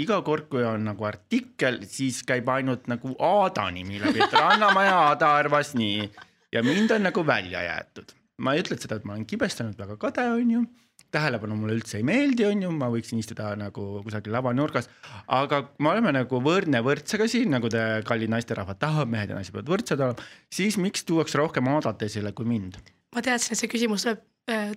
iga kord, kui on nagu artikkel, siis käib ainult nagu Aada nimi läbi, et Rannamaja Aada arvas nii ja mind on nagu välja jäetud. ma ei ütle seda, et ma olen kibestunud, väga kade on ju tähelepanu mulle üldse ei meeldi, on ju, ma võiksin istuda nagu kusagil lavanurgas. aga me oleme nagu võrdne võrdsega siin, nagu te, kallid naisterahvad, tahavad, mehed ja naised peavad võrdsed olema. siis miks tuuakse rohkem Aadat esile kui mind? ma teadsin, et see küsimus tuleb äh,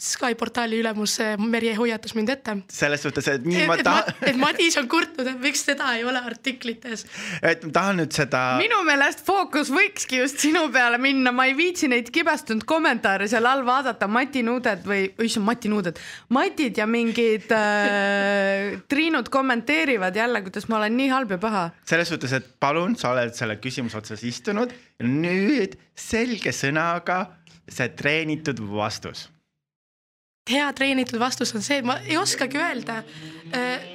Sky portaali ülemus Merje hoiatas mind ette. selles suhtes, et nii et, ma tahan. et Madis on kurtnud, et miks seda ei ole artiklites. et ma tahan nüüd seda. minu meelest fookus võikski just sinu peale minna, ma ei viitsi neid kibestunud kommentaare seal all vaadata, Mati Nuuded või, issand Mati Nuuded, Matid ja mingid äh, Triinud kommenteerivad jälle, kuidas ma olen nii halb ja paha. selles suhtes, et palun, sa oled selle küsimuse otsas istunud ja nüüd selge sõnaga see treenitud vastus hea treenitud vastus on see, et ma ei oskagi öelda. Äh,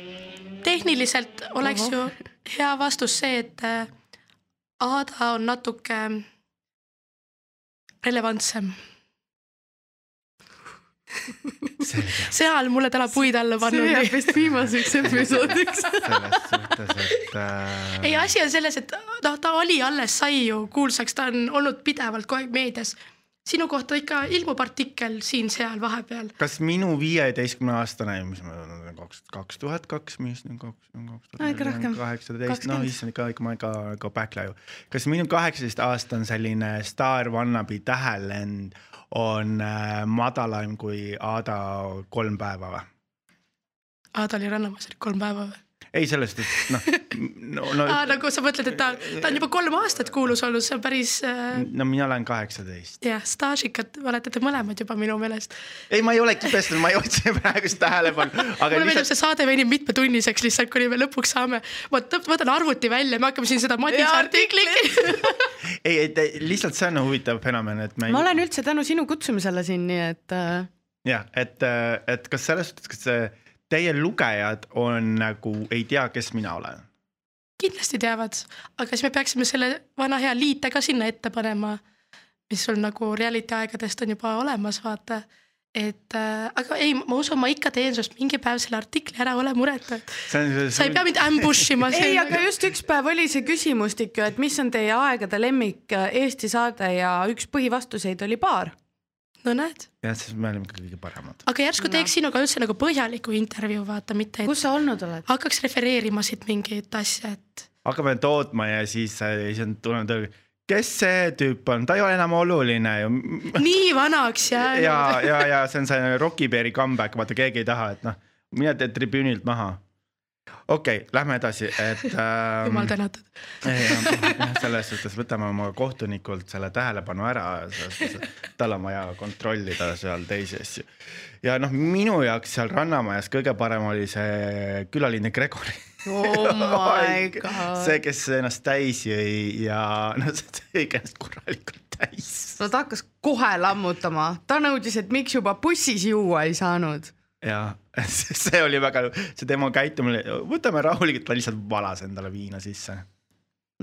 tehniliselt oleks ju hea vastus see, et äh, Aada on natuke relevantsem. seal mulle täna puid alla panna. see jääb vist viimaseks episoodiks selles suhtes, et äh.... ei, asi on selles, et noh, ta oli alles, sai ju kuulsaks, ta on olnud pidevalt kogu aeg meedias sinu kohta ikka ilmub artikkel siin-seal vahepeal. kas minu viieteistkümne aastane, mis ma olen kaks, kaks tuhat kaks, mis nüüd kaks, kaks tuhat kaheksateist, no issand ikka, ikka ma ikka go back ju. kas minu kaheksateist aastane selline staar wannabe tähelend on äh, madalaim kui Aada kolm päeva või? Aada oli Rannamäes kolm päeva või? Ei, sellest, et noh no, no, ah,. nagu sa mõtled, et ta, ta on juba kolm aastat kuulus olnud, see on päris äh.... no mina olen kaheksateist. jah, staažikad olete te mõlemad juba minu meelest. ei, ma ei ole kibestunud, ma ei otsi praegust tähelepanu. mulle meeldib lihtsalt... see saade venib mitmetunniseks lihtsalt, kuni me lõpuks saame. ma võtan arvuti välja, me hakkame siin seda Madise artiklit ei, et lihtsalt see on huvitav fenomen, et me. ma olen üldse tänu sinu kutsumisele siin, nii et äh.... jah, et, äh, et kas selles suhtes, kas see teie lugejad on nagu ei tea, kes mina olen? kindlasti teavad, aga siis me peaksime selle vana hea liite ka sinna ette panema, mis sul nagu reality aegadest on juba olemas, vaata et äh, aga ei, ma usun, ma ikka teen sinust mingi päev selle artikli ära, ole muretu, et see, sa ei pea mind ambush ima. ei, aga just üks päev oli see küsimustik ju, et mis on teie aegade lemmik äh, Eesti saade ja üks põhivastuseid oli baar no näed. jah, siis me olime kõige paremad. aga järsku teeks no. sinuga üldse nagu põhjaliku intervjuu, vaata, mitte. kus sa olnud oled? hakkaks refereerima siit mingeid asja, et. hakkame tootma ja siis, siis on tulnud kes see tüüp on, ta ei ole enam oluline ju. nii vanaks jäänud. ja, ja, ja see on see Rocky Bear'i comeback, vaata keegi ei taha, et noh, mine tee tribüünilt maha okei okay,, lähme edasi, et ähm,. jumal tänatud. selles suhtes võtame oma kohtunikult selle tähelepanu ära, tal on vaja kontrollida seal teisi asju. ja noh, minu jaoks seal Rannamajas kõige parem oli see külaline Gregori oh my god. see, kes ennast täis jõi ja no see jõi ennast korralikult täis. no ta hakkas kohe lammutama, ta nõudis, et miks juba bussis juua ei saanud ja see oli väga, see tema käitumine, võtame rahulikult, ta lihtsalt valas endale viina sisse.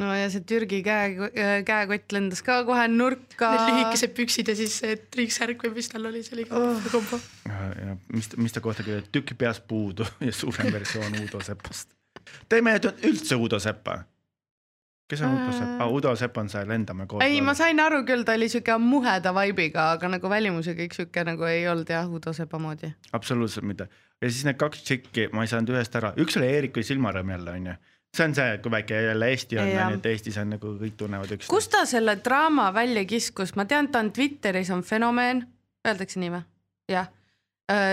no ja see Türgi käe, käekott lendas ka kohe nurka. Need lühikesed püksid ja siis see triiksärk või mis tal oli, see oli ka oh. kombo. ja mis, mis ta kohta kirjutab, tükk peast puudu ja suurem versioon Uudo Sepast. teeme üldse Uudo Seppa kes on Udo Sepp ah,, Udo Sepp on see Lendame koos. ei, ma sain aru küll, ta oli siuke muheda vibe'iga, aga nagu välimuse kõik siuke nagu ei olnud jah, Udo Sepa moodi. absoluutselt mitte. ja siis need kaks tšikki, ma ei saanud ühest ära, üks oli Eerik või Silmarõmm jälle onju see on see, kui väike jälle Eesti on, onju, et Eestis on nagu kõik tunnevad üksteist. kust ta selle draama välja kiskus, ma tean, ta on Twitteris on fenomeen, öeldakse nii või? jah,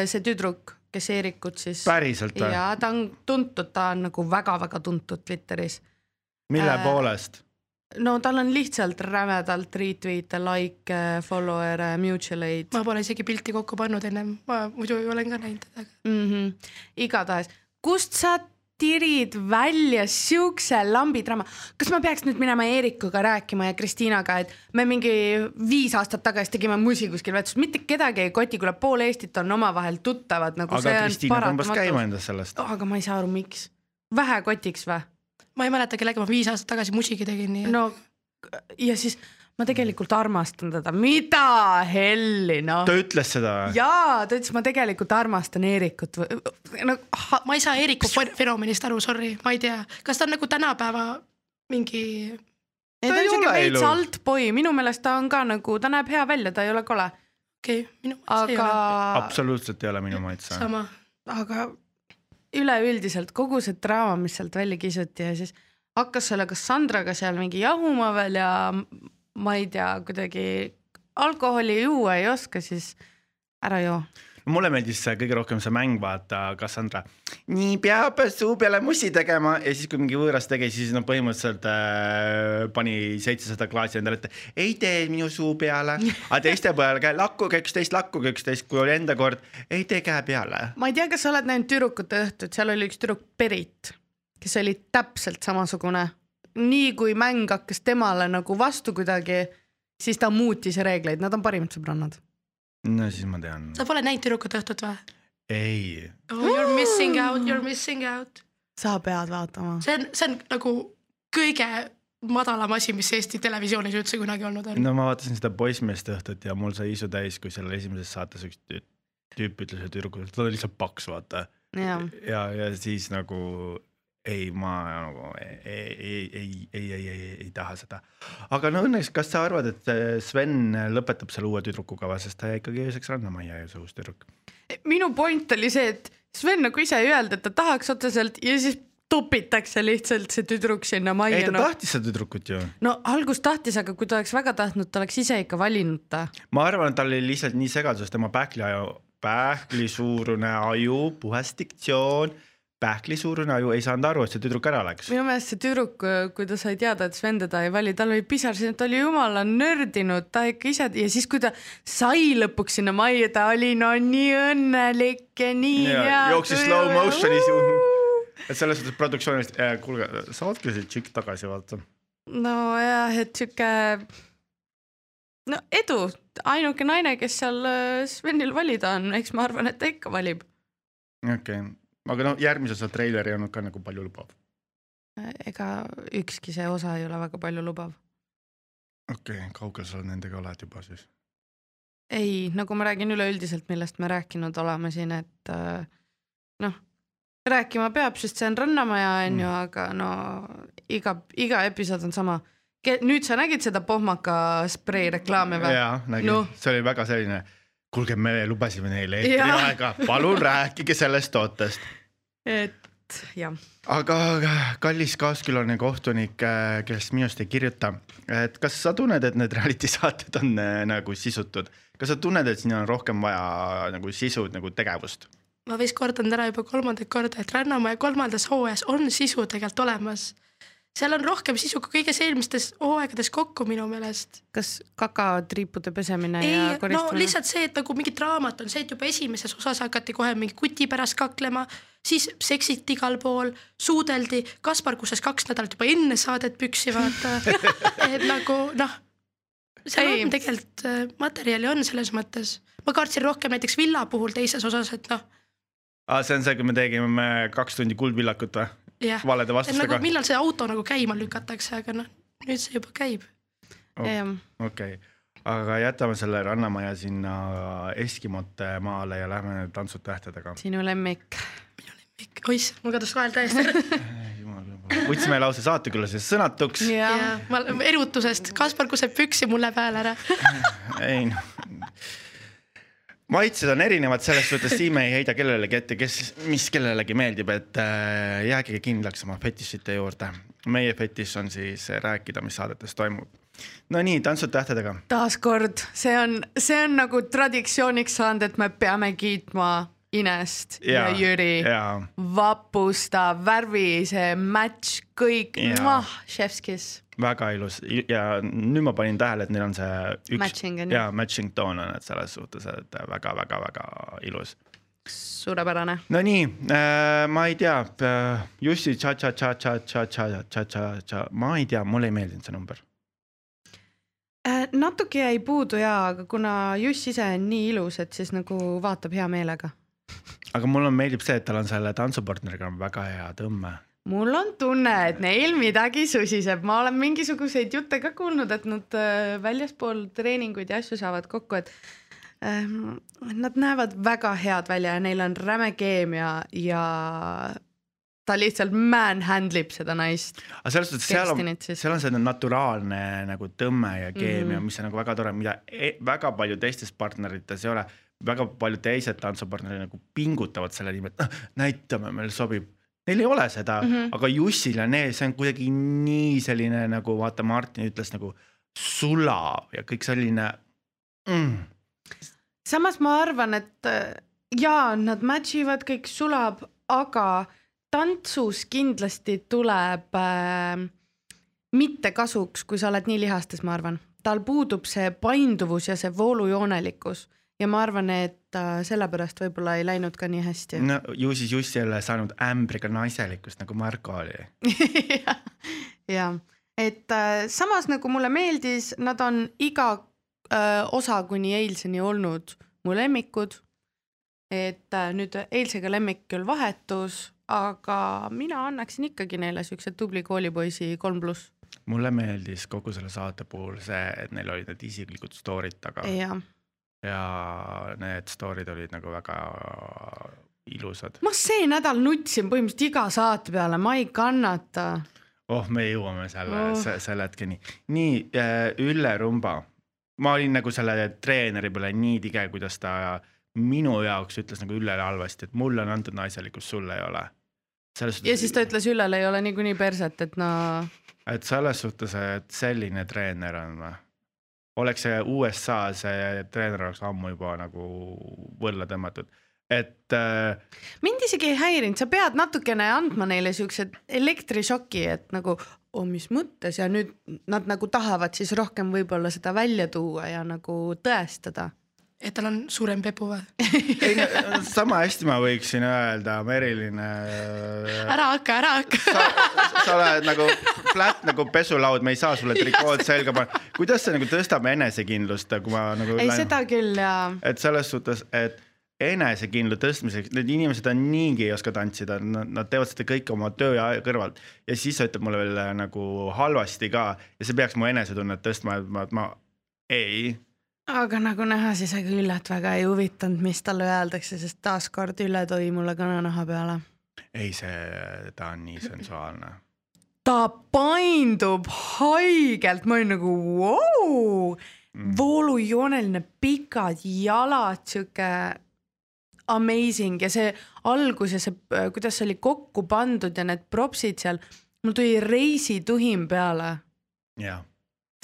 see tüdruk, kes Eerikut siis. päriselt või? ja ta on tuntud, ta on nagu väga-väga tuntud Twitteris mille äh, poolest? no tal on lihtsalt rämedalt retweet'e, like'e, follower'e, mutual aid. ma pole isegi pilti kokku pannud ennem, ma muidu olen ka näinud teda mm -hmm.. igatahes, kust sa tirid välja siukse lambidrama, kas ma peaks nüüd minema Eerikuga rääkima ja Kristiinaga, et me mingi viis aastat tagasi tegime musi kuskil vetsus, mitte kedagi ei koti, kuule pool Eestit on omavahel tuttavad nagu. aga Kristiina tõmbas käima endast sellest oh,. aga ma ei saa aru, miks, vähe kotiks või? Ma ei mäleta, kellega ma viis aastat tagasi musigi tegin, nii et no ja siis ma tegelikult armastan teda, mida helli noh ta. ütles seda või? jaa, ta ütles, ma tegelikult armastan Eerikut või no ha, ma ei saa Eeriku fen- fenomenist aru, sorry, ma ei tea, kas ta on nagu tänapäeva mingi, ta Ta on ei siuke ole veits altboi, minu meelest ta on ka nagu, ta näeb hea välja, ta ei ole kole, okei okay,, minu ei aga ole, absoluutselt ei ole minu maitse. sama. aga üleüldiselt kogu see draama, mis sealt välja kisuti ja siis hakkas selle Cassandraga seal mingi jahuma veel ja ma ei tea, kuidagi alkoholi juua ei oska, siis ära joo. Mulle meeldis kõige rohkem see mäng, vaata Cassandra. nii peab suu peale mussi tegema ja siis, kui mingi võõras tegi, siis no põhimõtteliselt äh, pani seitsesada klaasi endale ette. ei tee minu suu peale, aga teiste peale käe, lakkuge üksteist, lakkuge üksteist, kui oli enda kord, ei tee käe peale. ma ei tea, kas sa oled näinud Tüdrukute õhtut, seal oli üks tüdruk Berit, kes oli täpselt samasugune. nii kui mäng hakkas temale nagu vastu kuidagi, siis ta muutis reegleid, nad on parimad sõbrannad. No siis ma tean. sa pole näinud Tüdrukute õhtut või ei, oh,? You are missing out, you are missing out. sa pead vaatama. see on, see on nagu kõige madalam asi, mis Eesti televisioonis üldse kunagi olnud on no.. ma vaatasin seda poissmeeste õhtut ja mul sai isu täis, kui seal esimeses saates üks tü- tüüp ütles, et tüdrukul, ta oli lihtsalt paks, vaata. jah, ja, ja siis nagu ei, ma nagu ei, ei, ei, ei, ei, ei, ei, ei taha seda. aga no õnneks, kas sa arvad, et see Sven lõpetab selle uue tüdrukuga või, sest ta jäi ikkagi ööseks rannamajja ja see uus tüdruk. minu point oli see, et Sven nagu ise ei öelnud, et ta tahaks otseselt ja siis topitakse lihtsalt see tüdruk sinna ei, majja ta no.. tahtis seda tüdrukut ju. no algust tahtis, aga kui ta oleks väga tahtnud, ta oleks ise ikka valinud ta. ma arvan, et tal oli lihtsalt nii segaduses tema pähkliaju, pähklisuurune aju, puhas diktsioon, pähklisuurune aju ei saanud aru, et see tüdruk ära läks. minu meelest see tüdruk, kui ta sai teada, et Sven teda ei vali, tal oli pisar siin, ta oli jumala nördinud, ta ikka ise ja siis, kui ta sai lõpuks sinna majja, ta oli no nii õnnelik ja nii Ja hea. jooksis slow motion'is et selles suhtes produktsioonist, kuulge, saatke see tšikk tagasi, vaata. nojah, et sihuke no edu, ainuke naine, kes seal äh, Svenil valida on, eks ma arvan, et ta ikka valib. okei okay., aga no järgmise osa treiler ei olnud ka nagu palju lubav. ega ükski see osa ei ole väga palju lubav. okei okay,, kaugel sa nendega oled juba siis? ei, nagu ma räägin üleüldiselt, millest me rääkinud oleme siin, et äh, noh, rääkima peab, sest see on Rannamaja onju Mm. aga no iga, iga episood on sama. nüüd sa nägid seda pohmaka sprei reklaami või? jaa, nägin Noh. no., see oli väga selline, kuulge, me lubasime neile eetriaega, palun rääkige sellest tootest. Et jah, aga kallis kaaskülane kohtunik, kellest minust ei kirjuta, et kas sa tunned, et need reality saated on äh, nagu sisutud, kas sa tunned, et siin on rohkem vaja nagu sisu, nagu tegevust? ma vist kordan täna juba kolmandat korda, et Rannamäe kolmandas hooajas on sisu tegelikult olemas. Seal on rohkem sisu kui kõiges eelmistes hooaegades kokku minu meelest. kas kakatriipude pesemine ei ja, no koristamine? lihtsalt see, et nagu mingi draamat on see, et juba esimeses osas hakati kohe mingi kuti pärast kaklema, siis seksiti igal pool, suudeldi, Kaspar kusses kaks nädalat juba enne saadet püksi vaata, et nagu noh, seal Ei. on tegelikult äh, materjali on selles mõttes, ma kartsin rohkem näiteks Villa puhul teises osas, et noh, aa, see on see, kui me tegime kaks tundi kuldvillakut või? jah, valede nagu vastustega? millal see auto nagu käima lükatakse, aga noh, nüüd see juba käib. okei, aga jätame selle Rannamaja sinna Eskimote maale ja lähme Tantsud tähtedega. sinu lemmik. oiss, mul kadus vahel täiesti ära. võtsime lausa saatekülalised sõnatuks. jah, ja ma erutusest, Kaspar kuseb püksi mul läheb hääl ära. ei noh. Maitsed on erinevad selles suhtes, siin me ei heida kellelegi ette, kes, mis kellelegi meeldib, et äh, jääge kindlaks oma fetišite juurde. meie fetiš on siis rääkida, mis saadetes toimub. no nii, Tantsud tähtedega. taaskord, see on, see on nagu traditsiooniks saanud, et me peame kiitma Inest ja, ja Jüri. jaa, vapustav, värvi, see match, kõik Jaa., chef's kiss. väga ilus ja nüüd ma panin tähele, et neil on see üks Matching jaa, matching toon on, et selles suhtes, et väga-väga-väga ilus. suurepärane. no nii äh,, ma ei tea äh,, Jussi tša-tša-tša-tša-tša-tša-tša-tša, ma ei tea, mulle ei meeldinud see number. Äh, natuke jäi puudu ja, aga kuna Juss ise on nii ilus, et siis nagu vaatab hea meelega. Aga mulle meeldib see, et tal on selle tantsupartneriga on väga hea tõmme. mul on tunne, et neil midagi susiseb, ma olen mingisuguseid jutte ka kuulnud, et nad äh, väljaspool treeninguid ja asju saavad kokku, et ähm, nad näevad väga head välja ja neil on räme keemia ja ta lihtsalt manhandle ib seda naist. aga selles suhtes seal on, seal on selline naturaalne nagu tõmme ja keemia mm. -hmm. mis on nagu väga tore, mida e väga palju teistes partnerites ei ole. Väga paljud teised tantsupartnerid nagu pingutavad selle nimel, et noh, näitame, meil sobib. Neil ei ole seda mm. -hmm. aga Jussil ja need, see on kuidagi nii selline nagu vaata, Martin ütles nagu sulav ja kõik selline mm, samas ma arvan, et äh, jaa, nad match ivad, kõik sulab, aga tantsus kindlasti tuleb äh, mitte kasuks, kui sa oled nii lihastes, ma arvan. tal puudub see painduvus ja see voolujoonelikkus ja ma arvan, et äh, sellepärast võib-olla ei läinud ka nii hästi no ju siis Juss ei ole saanud ämbriga naiselikkust nagu Marko oli. ja et äh, samas nagu mulle meeldis, nad on iga äh, osa kuni eilseni olnud mu lemmikud. et äh, nüüd eilsega lemmik küll vahetus, aga mina annaksin ikkagi neile siukse tubli koolipoisi kolm pluss. mulle meeldis kogu selle saate puhul see, et neil olid need isiklikud story'd taga ja ja need story'd olid nagu väga ilusad. ma see nädal nutsin põhimõtteliselt iga saate peale, ma ei kannata. oh, me jõuame selle Oh. selle hetkeni. nii äh, Ülle Rumba, ma olin nagu selle treeneri peale nii tige, kuidas ta minu jaoks ütles nagu Üllele halvasti, et mulle on antud naiselikkust, sulle ei ole. ja siis ta ütles Üllele ei ole niikuinii perset, et no et selles suhtes, et selline treener on või? Oleks see USA, see treener oleks ammu juba nagu võlla tõmmatud, et äh, mind isegi ei häirinud, sa pead natukene andma neile siukse elektrišoki, et nagu oh, mis mõttes ja nüüd nad nagu tahavad siis rohkem võib-olla seda välja tuua ja nagu tõestada. Et tal on suurem pepu või? ei no sama hästi ma võiksin öelda Merilin äh, ära hakka, ära hakka. sa, sa oled nagu flat nagu pesulaud, me ei saa sulle trikood selga panna. kuidas see nagu tõstab enesekindlust, kui ma nagu. ei, seda küll ja. et selles suhtes, et enesekindluse tõstmiseks, need inimesed on niigi ei oska tantsida, nad teevad seda kõike oma töö ja kõrvalt ja siis sa ütled mulle veel nagu halvasti ka ja see peaks mu enesetunnet tõstma, et ma, et ma ei aga nagu näha, siis ega Üllet väga ei huvitanud, mis talle öeldakse, sest taaskord Ülle tõi mulle kananaha peale. ei, see, ta on nii sensuaalne. ta paindub haigelt, ma olin nagu vau mm., voolujooneline, pikad jalad, sihuke amazing ja see algus ja see, kuidas see oli kokku pandud ja need propsid seal, mul tuli reisituhin peale. jah.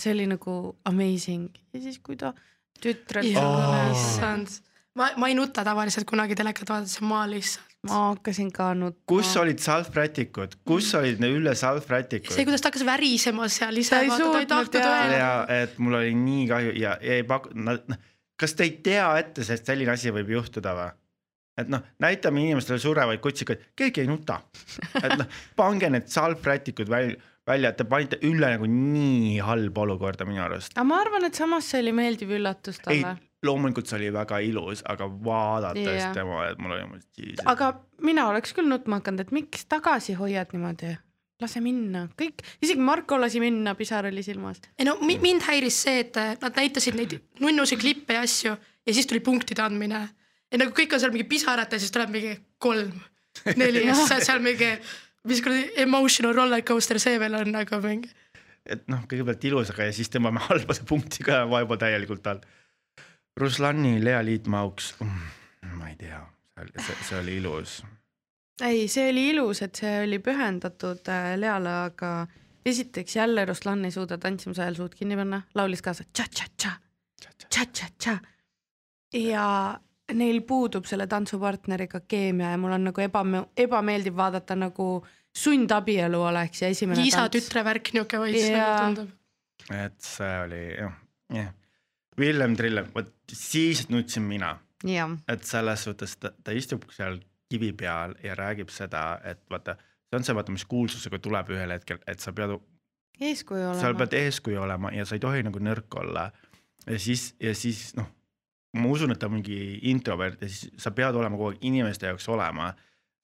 see oli nagu amazing ja siis, kui ta tütrelt issand, ma, ma ei nuta tavaliselt kunagi telekat vaadates, ma lihtsalt. ma hakkasin ka nutma. kus olid salvrätikud, kus olid need Ülle salvrätikud? see, kuidas ta hakkas värisema seal ise, Ta ei vaata ta ei tahtnud öelda. ja et mul oli nii kahju ja ei paku-, noh, kas te ei tea ette, sest selline asi võib juhtuda või? et noh, näitame inimestele surevaid kutsikaid, keegi ei nuta. et noh, pange need salvrätikud välja, välja, et te panite Ülle nagu nii halba olukorda minu arust. aga ma arvan, et samas see oli meeldiv üllatus ei talle., loomulikult see oli väga ilus, aga vaadates Jah. tema, et mul oli mõttes. aga mina oleks küll nutma hakanud, et miks tagasi hoiad niimoodi, lase minna, kõik, isegi Marko lasi minna, pisar oli silmas. ei no mi- mind häiris see, et äh, nad näitasid neid nunnusi klippe ja asju ja siis tuli punktide andmine ja nagu kõik on seal mingi pisarate, siis tuleb mingi kolm, neli ja siis seal mingi, mis kuradi emotional roller coaster see veel on nagu mingi. et noh, kõigepealt ilus, aga ja siis tõmbame halbade punkti ka vahepeal täielikult all. Ruslani Lea Liitmauks mm,, ma ei tea, see, see oli ilus. ei, see oli ilus, et see oli pühendatud äh, Leale, aga esiteks jälle Ruslan ei suuda tantsimise ajal suud kinni panna, laulis kaasa tša-tša-tša, tša-tša-tša ja neil puudub selle tantsupartneriga keemia ja mul on nagu eba-, ebameeldiv vaadata nagu sundabielu oleks ja esimene isa-tütre värk niuke võis nagu tundub. et see oli jah, jah. Villem Trillem, vot siis nutsin mina, et selles suhtes ta, ta istub seal kivi peal ja räägib seda, et vaata, see on see, vaata, mis kuulsusega tuleb ühel hetkel, et sa pead eeskuju olema. pead eeskuju olema ja sa ei tohi nagu nõrk olla. ja siis, ja siis noh, ma usun, et ta on mingi introvert ja siis sa pead olema kogu aeg inimeste jaoks olema.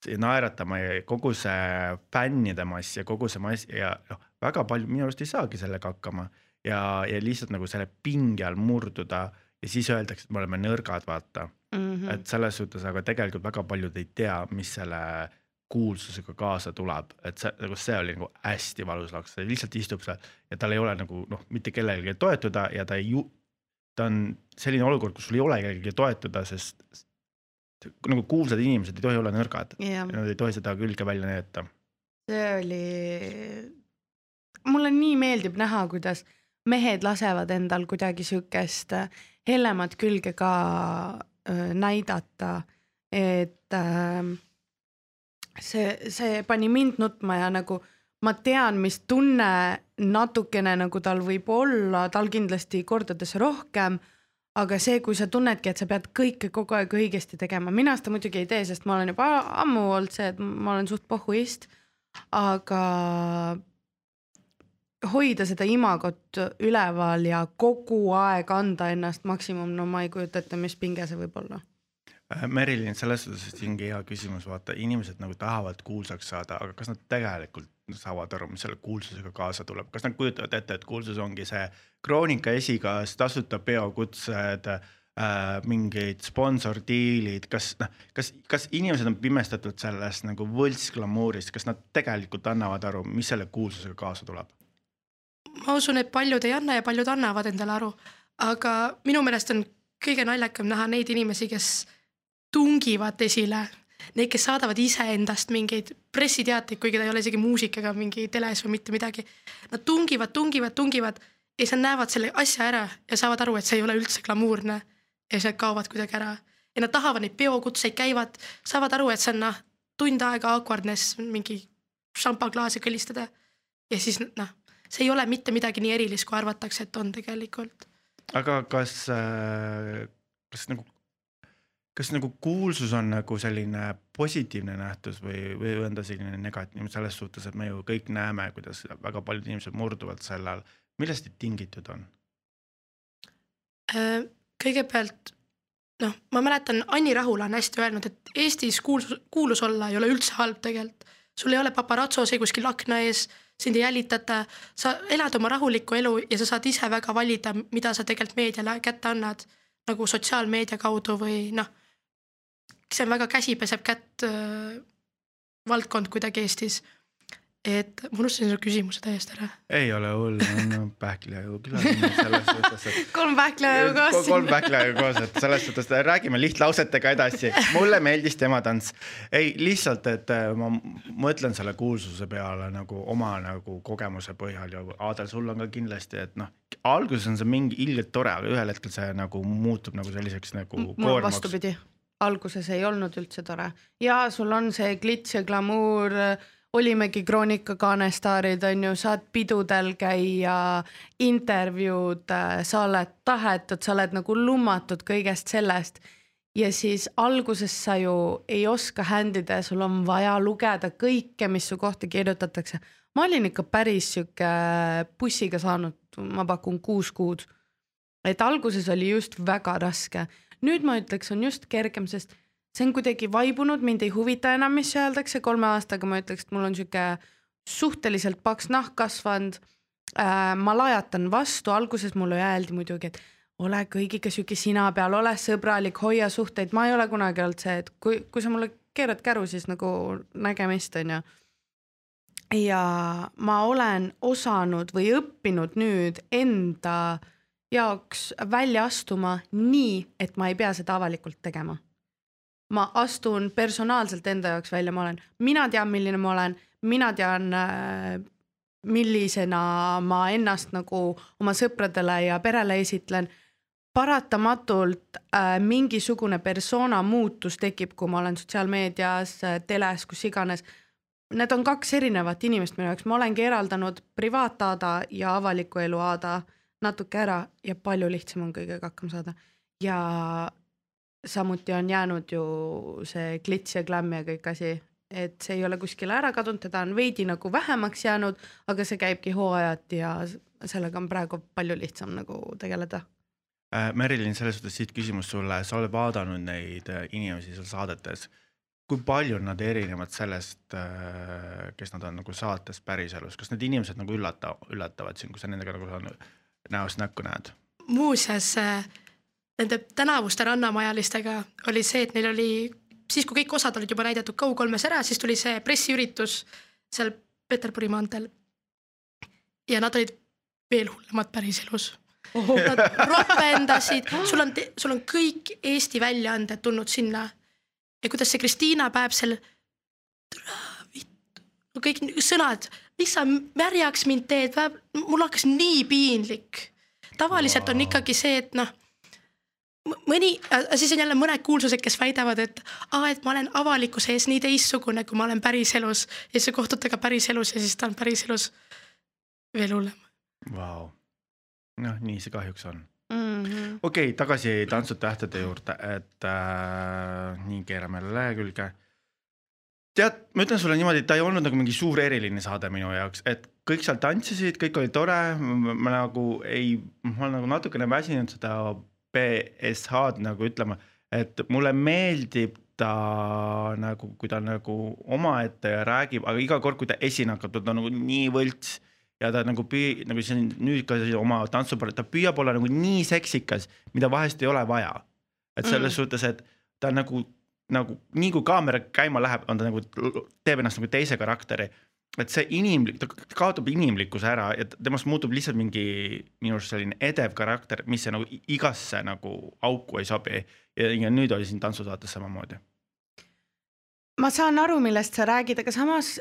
see naeratama ja kogu see fännide mass ja kogu see mass ja noh, väga palju minu arust ei saagi sellega hakkama ja, ja lihtsalt nagu selle pinge all murduda ja siis öeldakse, et me oleme nõrgad, vaata mm. -hmm. et selles suhtes, aga tegelikult väga paljud ei tea, mis selle kuulsusega kaasa tuleb, et see nagu see oli nagu hästi valus laks, ta lihtsalt istub seal ja tal ei ole nagu noh, mitte kellelegi toetuda ja ta ei ju-, ta on selline olukord, kus sul ei ole kellelegi toetuda, sest nagu kuulsad inimesed ei tohi olla nõrgad yeah., nad ei tohi seda külge välja näidata. see oli, mulle nii meeldib näha, kuidas mehed lasevad endal kuidagi siukest hellemat külge ka äh, näidata, et äh, see, see pani mind nutma ja nagu ma tean, mis tunne natukene nagu tal võib olla, tal kindlasti kordades rohkem. aga see, kui sa tunnedki, et sa pead kõike kogu aeg õigesti tegema, mina seda muidugi ei tee, sest ma olen juba ammu olnud see, et ma olen suht pohhuist, aga hoida seda imagot üleval ja kogu aeg anda ennast maksimum, no ma ei kujuta ette, mis pinge see võib olla Äh, Merilin, selles suhtes ongi hea küsimus, vaata inimesed nagu tahavad kuulsaks saada, aga kas nad tegelikult saavad aru, mis selle kuulsusega kaasa tuleb, kas nad kujutavad ette, et kuulsus ongi see kroonika esikaas, tasuta peokutsed äh,, mingid sponsordiilid, kas noh, kas, kas inimesed on pimestatud sellest nagu võltsglamuurist, kas nad tegelikult annavad aru, mis selle kuulsusega kaasa tuleb? ma usun, et paljud ei anna ja paljud annavad endale aru, aga minu meelest on kõige naljakam näha neid inimesi, kes tungivad esile. Need, kes saadavad iseendast mingeid pressiteateid, kuigi ta ei ole isegi muusikaga mingi teles või mitte midagi. Nad tungivad, tungivad, tungivad ja siis nad näevad selle asja ära ja saavad aru, et see ei ole üldse glamuurne. ja siis nad kaovad kuidagi ära ja nad tahavad neid peokutseid, käivad, saavad aru, et see on noh, tund aega awkwardness, mingi šampaklaasi kõlistada. ja siis noh, see ei ole mitte midagi nii erilist, kui arvatakse, et on tegelikult. aga kas, äh, kas nagu kas nagu kuulsus on nagu selline positiivne nähtus või, või on ta selline negatiivne selles suhtes, et me ju kõik näeme, kuidas väga paljud inimesed murduvad selle all, millest tingitud on? Äh, kõigepealt noh, ma mäletan, Anni Rahula on hästi öelnud, et Eestis kuulsus, kuulus olla ei ole üldse halb tegelikult. sul ei ole paparatsosi kuskil akna ees, sind ei jälitata, sa elad oma rahulikku elu ja sa saad ise väga valida, mida sa tegelikult meediale kätte annad nagu sotsiaalmeedia kaudu või noh see on väga käsi peseb kätt äh, valdkond kuidagi Eestis. et ma unustasin su küsimuse täiesti ära. ei ole hullu, no pähklihaju külaline selles suhtes, et. kolm pähklihaju koos. kolm pähklihaju koos, et selles suhtes räägime lihtlausetega edasi. mulle meeldis tema tants. ei, lihtsalt, et äh, ma mõtlen selle kuulsuse peale nagu oma nagu kogemuse põhjal ja Aadel, sul on ka kindlasti, et noh, alguses on see mingi ilgelt tore, aga ühel hetkel see nagu muutub nagu selliseks nagu koormaks. vastupidi alguses ei olnud üldse tore ja sul on see klits ja glamuur, olimegi Kroonika kaanestaarid on ju, saad pidudel käia, intervjuud, sa oled tahetud, sa oled nagu lummatud kõigest sellest. ja siis alguses sa ju ei oska händida ja sul on vaja lugeda kõike, mis su kohta kirjutatakse. ma olin ikka päris sihuke bussiga saanud, ma pakun kuus kuud. et alguses oli just väga raske nüüd ma ütleks, on just kergem, sest see on kuidagi vaibunud, mind ei huvita enam, mis öeldakse, kolme aastaga ma ütleks, et mul on sihuke suhteliselt paks nahk kasvanud äh,. ma lajatan vastu, alguses mulle öeldi muidugi, et ole kõigiga sihuke sina peal, ole sõbralik, hoia suhteid, ma ei ole kunagi olnud see, et kui, kui sa mulle keerad käru, siis nagu nägemist, onju. ja ma olen osanud või õppinud nüüd enda äh, jaoks välja astuma nii, et ma ei pea seda avalikult tegema. ma astun personaalselt enda jaoks välja, ma olen, mina tean, milline ma olen, mina tean äh, millisena ma ennast nagu oma sõpradele ja perele esitlen. paratamatult äh, mingisugune persona muutus tekib, kui ma olen sotsiaalmeedias äh,, teles, kus iganes. Need on kaks erinevat inimest minu jaoks, ma olengi eraldanud privaatada ja avaliku elu Aada natuke ära ja palju lihtsam on kõigega hakkama saada. ja samuti on jäänud ju see klits ja glam ja kõik asi, et see ei ole kuskile ära kadunud, teda on veidi nagu vähemaks jäänud, aga see käibki hooajati ja sellega on praegu palju lihtsam nagu tegeleda äh,. Merilin, selles suhtes siit küsimus sulle, sa oled vaadanud neid äh, inimesi seal saadetes. kui palju nad erinevad sellest, kes nad on nagu saates päriselus, kas need inimesed nagu üllata, üllatavad sind, kui sa nendega nagu näost näkku näed? muuseas nende tänavuste rannamajalistega oli see, et neil oli siis, kui kõik osad olid juba näidatud Go3-s ära, siis tuli see pressiüritus seal Peterburi maanteel. ja nad olid veel hullemad päriselus oh.. Nad ropendasid, sul on, sul on kõik Eesti väljaanded tulnud sinna. ja kuidas see Kristiina Päev seal, no kõik sõnad, miks sa märjaks mind teed, mul hakkas nii piinlik. tavaliselt on ikkagi see, et noh mõni, siis on jälle mõned kuulsused, kes väidavad, et aa, et ma olen avalikkuse ees nii teistsugune, kui ma olen päriselus ja siis sa kohtud temaga päriselus ja siis ta on päriselus veel hullem. Vau, noh, nii see kahjuks on mm -hmm.. okei okay,, tagasi Tantsud tähtede juurde, et äh, nii keerame jälle lehekülge. Tead, ma ütlen sulle niimoodi, et ta ei olnud nagu mingi suur eriline saade minu jaoks, et kõik seal tantsisid, kõik oli tore, ma nagu ei, ma olen nagu natukene väsinud seda BSH-d nagu ütlema, et mulle meeldib ta nagu, kui ta nagu omaette räägib, aga iga kord, kui ta esine hakkab, ta on nagu nii võlts ja ta nagu püü-, nagu on nüüd ka oma tantsupäeval, ta püüab olla nagu nii seksikas, mida vahest ei ole vaja. et selles mm. suhtes, et ta nagu, nagu nii kui kaamera käima läheb, on ta nagu, teeb ennast nagu teise karakteri et see inimlik, ta kaotab inimlikkuse ära ja temast muutub lihtsalt mingi minu arust selline edev karakter, mis nagu igasse nagu auku ei sobi. ja nüüd oli siin tantsusaates samamoodi. ma saan aru, millest sa räägid, aga samas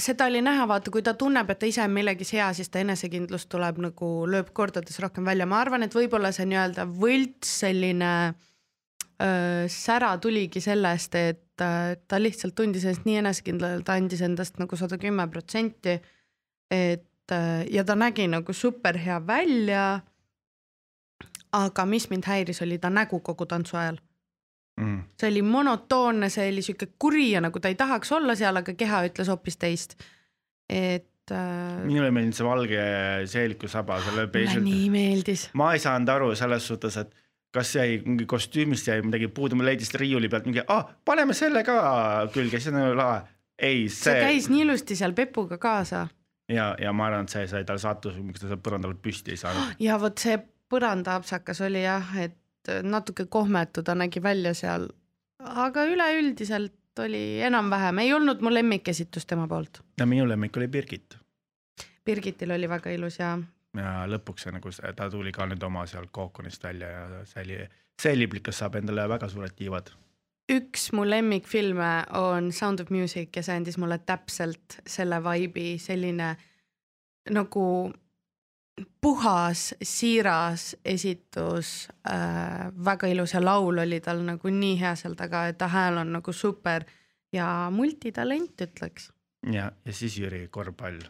seda oli näha, vaata, kui ta tunneb, et ta ise on millegis hea, siis ta enesekindlus tuleb nagu lööb kordades rohkem välja, ma arvan, et võib-olla see nii-öelda võlts selline öö, sära tuligi sellest, et et ta lihtsalt tundis ennast nii enesekindlalt, andis endast nagu sada kümme protsenti. et ja ta nägi nagu super hea välja. aga mis mind häiris, oli ta nägu kogu tantsu ajal mm.. see oli monotoonne, see oli sihuke kuri ja nagu ta ei tahaks olla seal, aga keha ütles hoopis teist. et äh.... minule meeldis see valge seeliku saba, selle. mulle nii meeldis. ma ei saanud aru selles suhtes, et kas jäi mingi kostüümist jäi midagi puudu, ma leidsin riiuli pealt mingi, ah, paneme selle ka külge, siis on nagu lahe. ei, see. see käis nii ilusti seal Pepuga kaasa. ja, ja ma arvan, et see sai tal sattus, miks ta seal põranda pealt püsti ei saanud. ja vot see põrandaapsakas oli jah, et natuke kohmetu ta nägi välja seal, aga üleüldiselt oli enam-vähem, ei olnud mu lemmikesitus tema poolt. no minu lemmik oli Birgit. Birgitil oli väga ilus ja ja lõpuks see nagu ta tuli ka nüüd oma sealt kookonist välja ja Sally, Sally Plikas saab endale väga suured tiivad. üks mu lemmikfilme on Sound of Music ja see andis mulle täpselt selle vibe'i, selline nagu puhas, siiras esitus äh,, väga ilus ja laul oli tal nagu nii hea seal taga, et ta hääl on nagu super ja multitalent ütleks. ja, ja siis Jüri korvpall.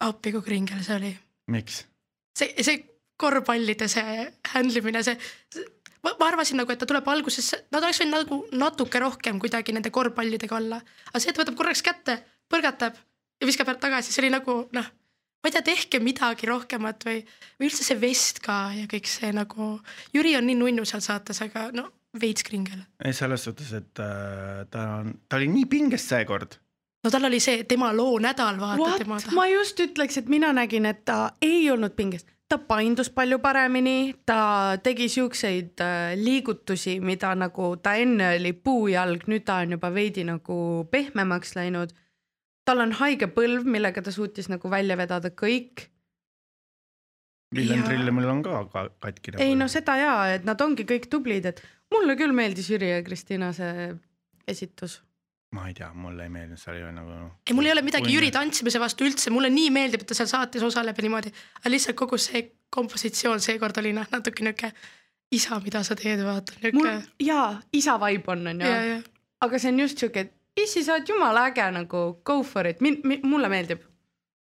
appi kui kringel see oli. miks? See, see korvpallide see handle imine, see, see, ma, ma arvasin nagu, et ta tuleb alguses, nad oleks võinud nagu natuke rohkem kuidagi nende korvpallidega olla, aga see, et võtab korraks kätte, põrgatab ja viskab tagasi, see oli nagu noh, ma ei tea, tehke midagi rohkemat või, või üldse see vest ka ja kõik see nagu, Jüri on nii nunnu seal saates, aga no veits kringel. ei, selles suhtes, et äh, ta on, ta oli nii pinges seekord no tal oli see tema loo nädal, vaata tema taha. ma just ütleks, et mina nägin, et ta ei olnud pinges, ta paindus palju paremini, ta tegi siukseid äh, liigutusi, mida nagu ta enne oli puujalg, nüüd ta on juba veidi nagu pehmemaks läinud. tal on haige põlv, millega ta suutis nagu välja vedada kõik. Villem ja... Trillemil on ka katkine. ei no seda ja, et nad ongi kõik tublid, et mulle küll meeldis Jüri ja Kristina see esitus ma ei tea, mulle ei meeldinud, seal ei ole nagu. ei, mul ei ole midagi Jüri tantsimise vastu üldse, mulle nii meeldib, et ta seal saates osaleb ja niimoodi, aga lihtsalt kogu see kompositsioon seekord oli noh, natuke niuke isa, mida sa teed, vaata niuke. jaa, isa vibe on, onju. aga see on just siuke, et issi, sa oled jumala äge nagu go for it, min-, min, mulle meeldib.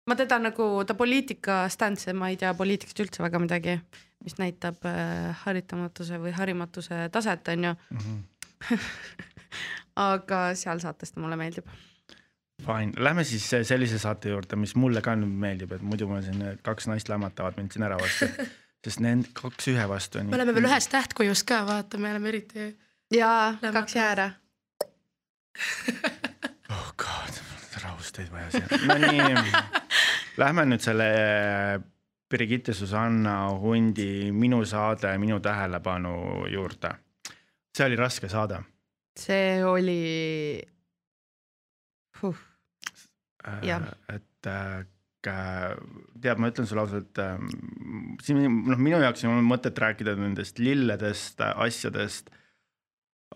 ma teda nagu, ta poliitika stantse, ma ei tea poliitikast üldse väga midagi, mis näitab äh, haritamatuse või harimatuse taset, onju mm. -hmm. aga seal saates ta mulle meeldib. Fine, lähme siis sellise saate juurde, mis mulle ka nüüd meeldib, et muidu ma siin kaks naist lämmatavad mind siin ära vastu, sest need kaks ühe vastu on. me oleme veel ühest tähtkujust ka, vaata, me oleme eriti. jaa, kaks jääre oh god, rahusteid vaja siia. no nii, lähme nüüd selle Brigitte Susanna Hundi Minu saade, minu tähelepanu juurde. see oli raske saade. See oli huh.. Jah. et äh, tead, ma ütlen sulle ausalt äh,, siin noh, minu jaoks ei ole mõtet rääkida nendest lilledest äh, asjadest.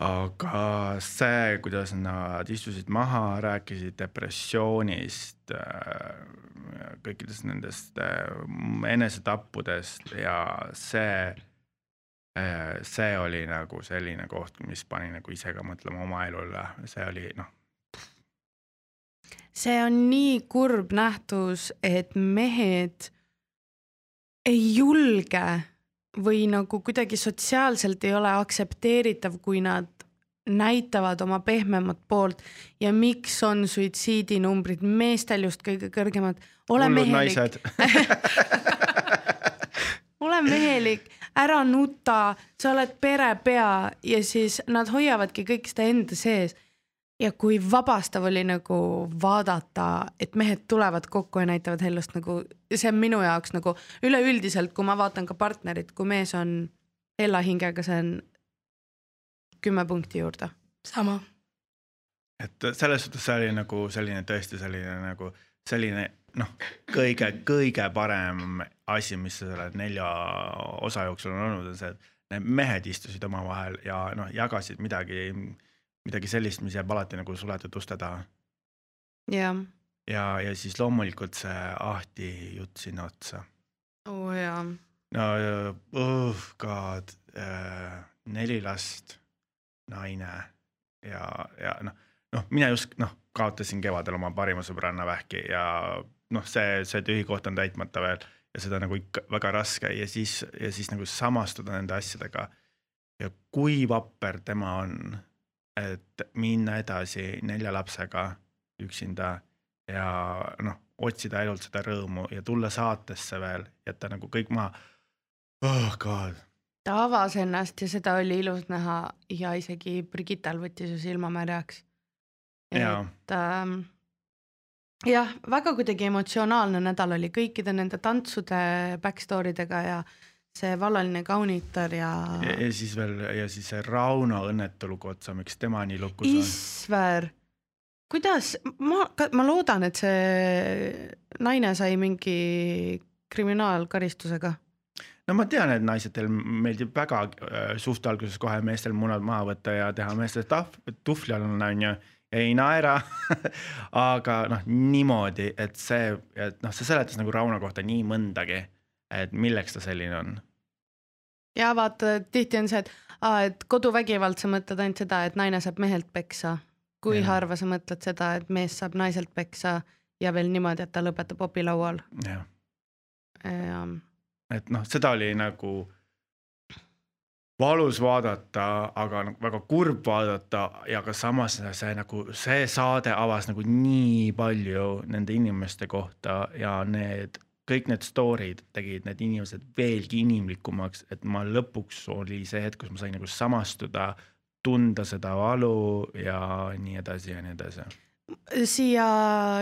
aga see, kuidas nad istusid maha, rääkisid depressioonist äh,, kõikidest nendest äh, enesetappudest ja see äh,, see oli nagu selline koht, mis pani nagu ise ka mõtlema oma elule, see oli noh see on nii kurb nähtus, et mehed ei julge või nagu kuidagi sotsiaalselt ei ole aktsepteeritav, kui nad näitavad oma pehmemat poolt. Ja miks on suitsiidinumbrid meestel just kõige kõrgemad. ole mehelik, ole mehelik, ära nuta, sa oled perepea ja siis nad hoiavadki kõik seda enda sees ja kui vabastav oli nagu vaadata, et mehed tulevad kokku ja näitavad hellust nagu, see on minu jaoks nagu üleüldiselt, kui ma vaatan ka partnerit, kui mees on hella hingega, see on kümme punkti juurde. sama. et selles suhtes see oli nagu selline tõesti selline nagu selline noh, kõige-kõige parem asi, mis selle nelja osa jooksul on olnud, on see, et need mehed istusid omavahel ja noh, jagasid midagi midagi sellist, mis jääb alati nagu suletud uste taha. jah. ja, ja siis loomulikult see Ahti jutt sinna otsa. oo oh, jaa. no oh god äh,, neli last, naine ja, ja noh, noh, mina just noh, kaotasin kevadel oma parima sõbranna vähki ja noh, see, see tühi koht on täitmata veel ja seda nagu ikka väga raske ja siis, ja siis nagu samastuda nende asjadega. ja kui vapper tema on et minna edasi nelja lapsega üksinda ja noh, otsida ainult seda rõõmu ja tulla saatesse veel, jätta nagu kõik maha. oh god. ta avas ennast ja seda oli ilus näha ja isegi Brigittal võttis ju silma märjaks. Et ähm, jah, väga kuidagi emotsionaalne nädal oli kõikide nende tantsude back story dega ja see vallaline kaunitar ja. ja siis veel ja siis see Rauno õnnetu lugu otsa, miks tema nii lukus on. Isver, kuidas ma, ma loodan, et see naine sai mingi kriminaalkaristusega. no ma tean, et naistel meeldib väga äh, suht alguses kohe meestel munad maha võtta ja teha meestest tahv, tuhvli all on ju ei naera aga noh, niimoodi, et see, et noh, see seletas nagu Rauno kohta nii mõndagi et milleks ta selline on? ja vaata, tihti on see, et aa, et koduvägivald, sa mõtled ainult seda, et naine saab mehelt peksa. kui ja. harva sa mõtled seda, et mees saab naiselt peksa ja veel niimoodi, et ta lõpetab opilaual. jah ja.. et noh, seda oli nagu valus vaadata, aga nagu väga kurb vaadata ja ka samas see nagu see saade avas nagu nii palju nende inimeste kohta ja need kõik need story'd tegid need inimesed veelgi inimlikumaks, et ma lõpuks oli see hetk, kus ma sain nagu samastuda, tunda seda valu ja nii edasi ja nii edasi. Siia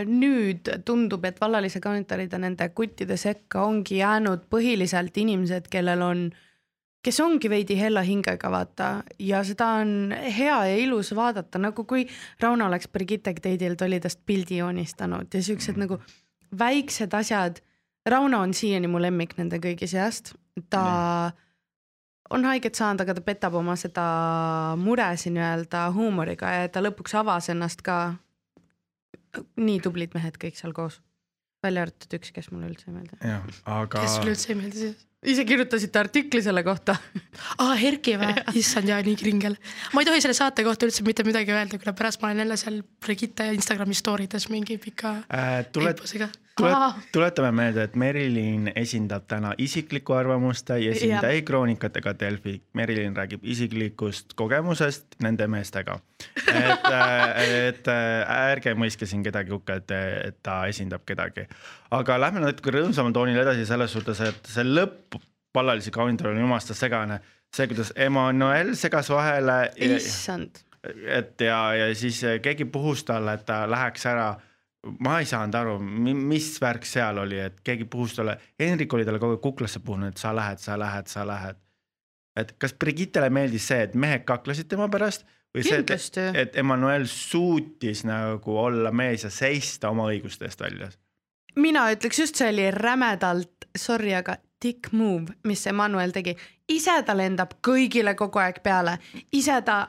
nüüd tundub, et vallalise kommentaaride nende kuttide sekka ongi jäänud põhiliselt inimesed, kellel on, kes ongi veidi hella hingega, vaata, ja seda on hea ja ilus vaadata, nagu kui Rauno oleks Brigitte Gdeidilt oli tast pildi joonistanud ja siuksed mm. nagu väiksed asjad Rauno on siiani mu lemmik nende kõigi seast, ta mm. on haiget saanud, aga ta petab oma seda muresi nii-öelda huumoriga ja ta lõpuks avas ennast ka. nii tublid mehed kõik seal koos, välja arvatud üks, kes mulle üldse ei meeldi. aga. kes sulle üldse ei meeldi siis? ise kirjutasite artikli selle kohta aa, Erki või? issand jaa, nii kringel. ma ei tohi selle saate kohta üldse mitte midagi öelda, kuna pärast ma olen jälle seal Brigitte Instagrami story des mingi pika äh, tuled, tulet, tuletame meelde, et Merilin esindab täna isiklikku arvamust, ta ei esinda ei Kroonikat ega Delfi. Merilin räägib isiklikust kogemusest nende meestega. et, äh, et äh, ärge mõistke siin kedagi hukka, et, et ta esindab kedagi. aga lähme natuke rõõmsamal toonil edasi selles suhtes, et see lõpp vallalise kaunitar oli jumalast segane. see, kuidas Emmanuel segas vahele. issand et ja, ja siis keegi puhus talle, et ta läheks ära ma ei saanud aru, mis värk seal oli, et keegi puhus talle, Hendrik oli talle kogu aeg kuklasse puhunud, et sa lähed, sa lähed, sa lähed. et kas Brigittele meeldis see, et mehed kaklesid tema pärast või Kindlasti. see, et, et Emmanuel suutis nagu olla mees ja seista oma õiguste eest väljas? mina ütleks just see oli rämedalt, sorry, aga dick move, mis Emmanuel tegi. ise ta lendab kõigile kogu aeg peale, ise ta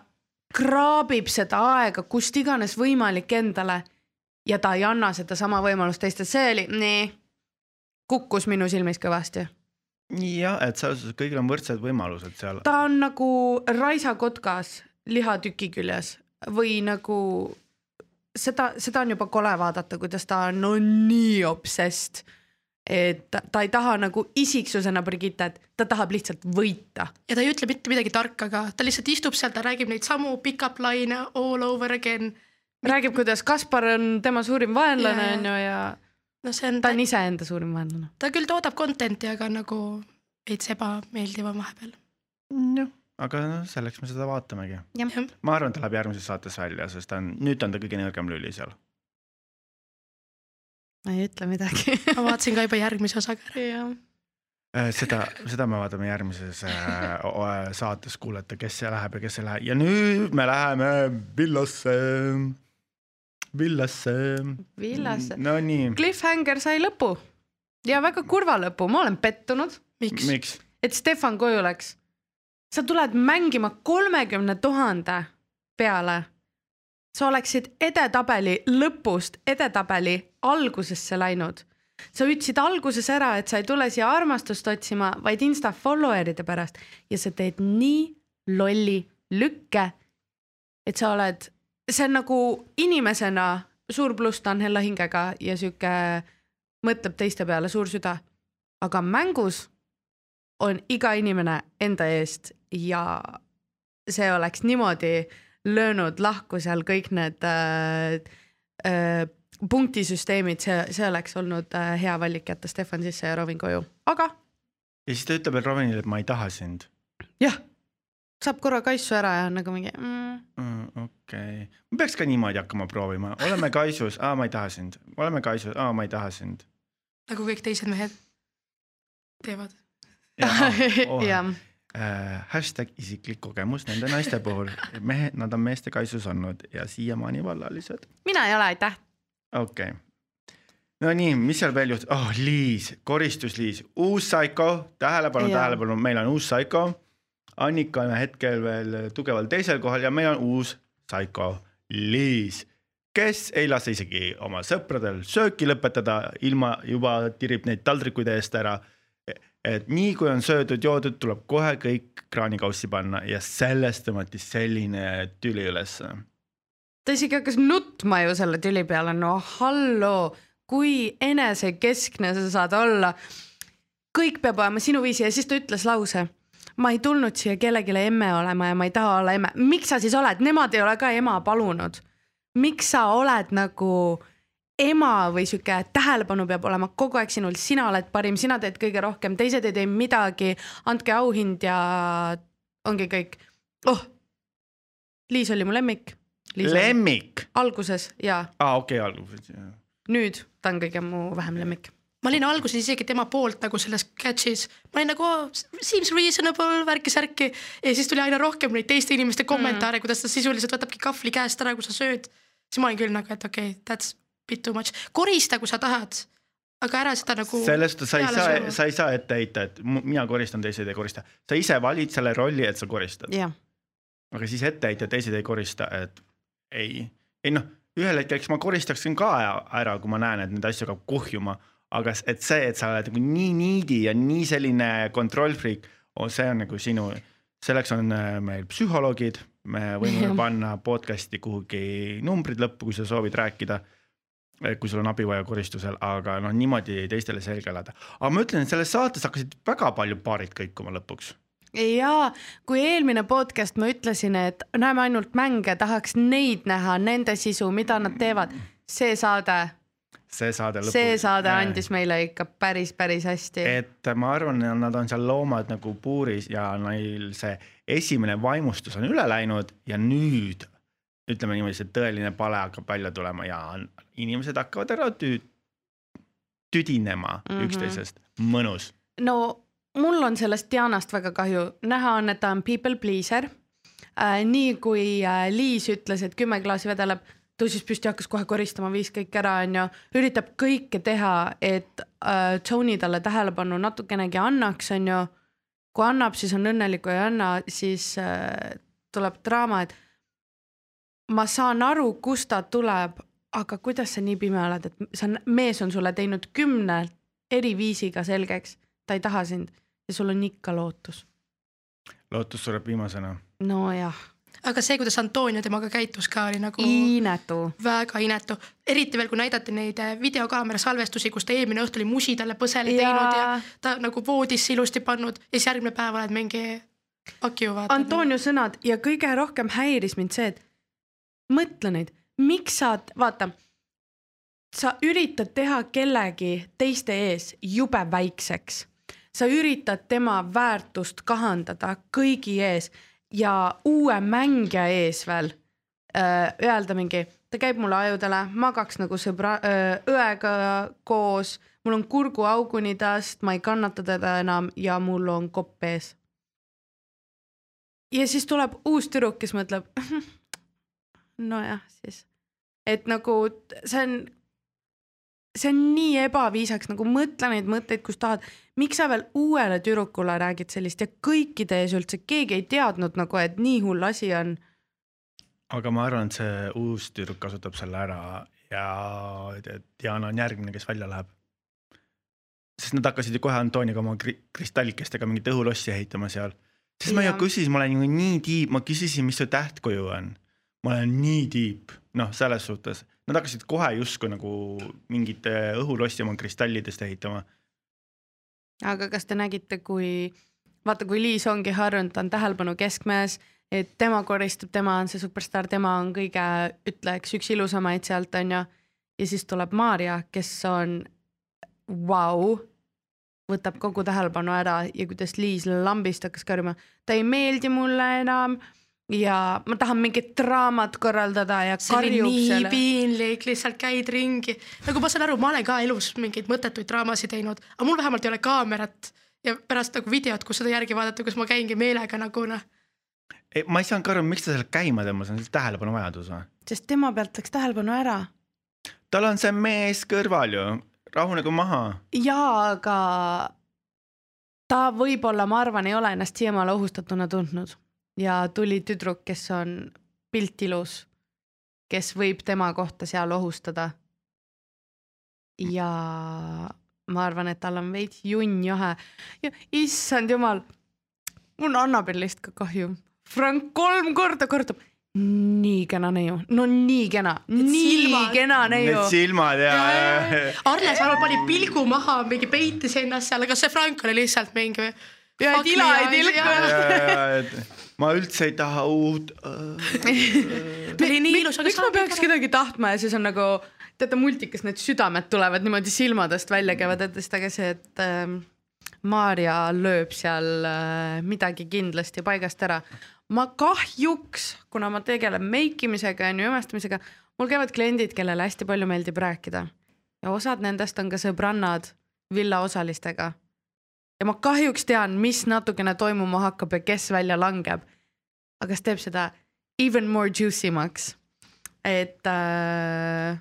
kraabib seda aega kust iganes võimalik endale ja ta ei anna sedasama võimalust teistele, see oli nii, kukkus minu silmis kõvasti. jah, et selles suhtes kõigil on võrdsed võimalused seal. ta on nagu raisakotkas lihatüki küljes või nagu seda, seda on juba kole vaadata, kuidas ta on no nii obsessed et ta, ta ei taha nagu isiksusena Brigittet, ta tahab lihtsalt võita. ja ta ei ütle mitte midagi tarka ka, ta lihtsalt istub seal, ta räägib neid samu pick-up laine all over again. Räägib, kuidas Kaspar on tema suurim vaenlane Jaa. on ju ja no see on, ta on iseenda suurim vaenlane. ta küll toodab content'i, aga nagu veits ebameeldiv on vahepeal. jah, aga noh, selleks me seda vaatamegi. ma arvan, et ta läheb järgmises saates välja, sest ta on, nüüd on ta kõige nõrgem lüli seal. ma ei ütle midagi ma vaatasin ka juba järgmise osaga ära. Äh, seda, seda me vaatame järgmises äh, saates, kuulete, kes see läheb ja kes ei lähe ja nüüd me läheme villasse, villasse. Villasse. Nonii, Cliffhanger sai lõpu ja väga kurva lõpu, ma olen pettunud, miks, et Stefan koju läks. sa tuled mängima kolmekümne tuhande peale. sa oleksid edetabeli lõpust edetabeli algusesse läinud. sa ütlesid alguses ära, et sa ei tule siia armastust otsima, vaid insta follower'ide pärast ja sa teed nii lolli lükke, et sa oled, see on nagu inimesena suur pluss, ta on hella hingega ja sihuke mõtleb teiste peale, suur süda. aga mängus on iga inimene enda eest ja see oleks niimoodi löönud lahku seal kõik need äh, äh, punktisüsteemid, see, see oleks olnud äh, hea valik jätta Stefan sisse ja Robin koju, aga ja siis ta ütleb veel Robinile, et ma ei taha sind. Jah, saab korra kaisu ära ja nagu mingi mm, mm,. okei okay., ma peaks ka niimoodi hakkama proovima, oleme kaisus, aa, ma ei taha sind, oleme kaisus, aa, ma ei taha sind. nagu kõik teised mehed teevad. jah, äh, hashtag isiklik kogemus nende naiste puhul, mehed, nad on meeste kaisus olnud ja siiamaani vallalised. mina ei ole, aitäh. okei okay. no nii, mis seal veel juhtus, oh Liis, koristusliis, uus Psycho, tähelepanu, tähelepanu, meil on uus Psycho. Annika on hetkel veel tugeval teisel kohal ja meil on uus Psycho, Liis, kes ei lase isegi oma sõpradel sööki lõpetada, ilma juba tirib neid taldrikuid eest ära. et nii kui on söödud-joodud, tuleb kohe kõik kraanikaussi panna ja sellest tõmmati selline tüli ülesse ta isegi hakkas nutma ju selle tüli peale, no halloo, kui enesekeskne sa saad olla. kõik peab olema sinu viisi ja siis ta ütles lause. Ma ei tulnud siia kellelegi emme olema ja ma ei taha olla emme, miks sa siis oled, nemad ei ole ka ema palunud. miks sa oled nagu ema või sihuke tähelepanu peab olema kogu aeg sinul, sina oled parim, sina teed kõige rohkem, teised ei tee midagi, andke auhind ja ongi kõik. oh, Liis oli mu lemmik. lemmik, alguses ja aa okei okay, alguses. nüüd ta on kõige mu vähem lemmik. Ma olin alguses isegi tema poolt nagu selles catch'is, ma olin nagu oh, seems reasonable värki-särki. Ja siis tuli aina rohkem neid teiste inimeste kommentaare mm., kuidas ta sisuliselt võtabki kahvli käest ära, kui sa sööd. siis ma olin küll nagu, et okei okay,, that's bit too much, korista, kui sa tahad, aga ära seda nagu. sellest sa ei saa, sa ei saa ette heita, et mina koristan, teised ei korista, sa ise valid selle rolli, et sa koristad, jah, aga siis ette heita, teised ei korista, et ei, ei noh, ühel hetkel, eks ma koristaksin ka ära- ära, kui ma näen, et neid asju hakkab kuhjuma, aga et see, et sa oled nagu nii niidi ja nii selline kontrollfriik, see on nagu sinu, selleks on äh, meil psühholoogid, me võime Jah. panna podcast'i kuhugi numbrid lõppu, kui sa soovid rääkida kui sul on abi vaja koristusel, aga noh, niimoodi teistele selga elada. aga ma ütlen, et selles saates hakkasid väga palju paarid kõikuma lõpuks. ja kui eelmine podcast ma ütlesin, et näeme ainult mänge, tahaks neid näha, nende sisu, mida nad teevad, see saade, see saade lõpus. see saade andis meile ikka päris, päris hästi. et ma arvan, nad on seal loomad nagu puuris ja neil see esimene vaimustus on üle läinud ja nüüd ütleme niimoodi, see tõeline pale hakkab välja tulema ja inimesed hakkavad ära tü-, tüdinema mm. -hmm. üksteisest, mõnus. no mul on sellest Dianast väga kahju, näha on, et ta on people pleaser äh,. nii kui äh, Liis ütles, et kümme klaasi vedeleb, tõusis püsti, hakkas kohe koristama, viis kõik ära, onju. üritab kõike teha, et äh, Tony talle tähelepanu natukenegi annaks, onju. kui annab, siis on õnnelik, kui ei anna, siis äh, tuleb draama, et ma saan aru, kust ta tuleb, aga kuidas sa nii pime oled, et sa, mees on sulle teinud kümne eri viisiga selgeks, ta ei taha sind ja sul on ikka lootus. lootus sureb viimasena. nojah, aga see, kuidas Antonio temaga käitus ka oli nagu inetu. väga inetu, eriti veel, kui näidati neid eh, videokaamera salvestusi, kus ta eelmine õhtu oli musi talle põseli Jaa. teinud ja ta nagu voodisse ilusti pannud ja siis järgmine päev oled mingi fuck you vaata. Antonio sõnad ja kõige rohkem häiris mind see, et mõtle nüüd, miks sa, vaata, sa üritad teha kellegi teiste ees jube väikseks. sa üritad tema väärtust kahandada kõigi ees ja uue mängija ees veel äh, öelda mingi, ta käib mulle ajudele, magaks nagu sõbra äh,, õega koos, mul on kurguauguni tast, ma ei kannata teda enam ja mul on kopp ees ja siis tuleb uus tüdruk, kes mõtleb. nojah, siis, et nagu see on, see on nii ebaviisakas, nagu mõtle neid mõtteid, kus tahad. miks sa veel uuele tüdrukule räägid sellist ja kõikide ees üldse, keegi ei teadnud nagu, et nii hull asi on. aga ma arvan, et see uus tüdruk kasutab selle ära ja Diana on järgmine, kes välja läheb. sest nad hakkasid ju kohe Antoniga oma kri- kristallikestega mingit õhulossi ehitama seal. siis ma ju küsisin, ma olen ju nii tiib, ma küsisin, mis su tähtkuju on. ma olen nii tiib, noh, selles suhtes, nad hakkasid kohe justkui nagu mingit õhulossi oma kristallidest ehitama. aga kas te nägite, kui vaata, kui Liis ongi harjunud, ta on tähelepanu keskmes, et tema koristab, tema on see superstaar, tema on kõige, ütleks üks ilusamaid sealt onju. ja siis tuleb Maarja, kes on vau, võtab kogu tähelepanu ära ja kuidas Liis lambist hakkas karjuma, ta ei meeldi mulle enam ja ma tahan mingit draamat korraldada ja see karjub nii selle. piinlik, lihtsalt käid ringi. nagu ma saan aru, ma olen ka elus mingeid mõttetuid draamasid teinud, aga mul vähemalt ei ole kaamerat ja pärast nagu videot, kus seda järgi vaadata, kus ma käingi meelega nagu noh, ma ei saanud ka aru, miks ta seal käima tõmbas, on see tähelepanu vajadus või? sest tema pealt läks tähelepanu ära tal on see mees kõrval ju, rahunegu maha jaa, aga ta võib-olla, ma arvan, ei ole ennast siiamaale ohustatuna tundnud ja tuli tüdruk, kes on pilt ilus, kes võib tema kohta seal ohustada. ja ma arvan, et tal on veits junn jahe ja issand jumal, mul Annabellist ka kahju. Frank kolm korda kordab, nii kena neiu, no nii kena, nii silmad- kena neiu Need. silmad ja, ja, ja. Arne Salu pani pilgu maha, mingi peitis ennast seal, aga see Frank oli lihtsalt mingi. Ja tila ei tilku. Ma üldse ei taha uut. ta oli nii ilus, aga miks ma peaks kedagi tahtma ja siis on nagu, teate multikas need südamed tulevad niimoodi silmadest välja käivad, aga see, et äh, Maarja lööb seal äh, midagi kindlasti paigast ära. ma kahjuks, kuna ma tegelen meikimisega ja jumestamisega, mul käivad kliendid, kellele hästi palju meeldib rääkida ja osad nendest on ka sõbrannad villaosalistega. Ja ma kahjuks tean, mis natukene toimuma hakkab ja kes välja langeb. aga see teeb seda even more juicy maks. et äh,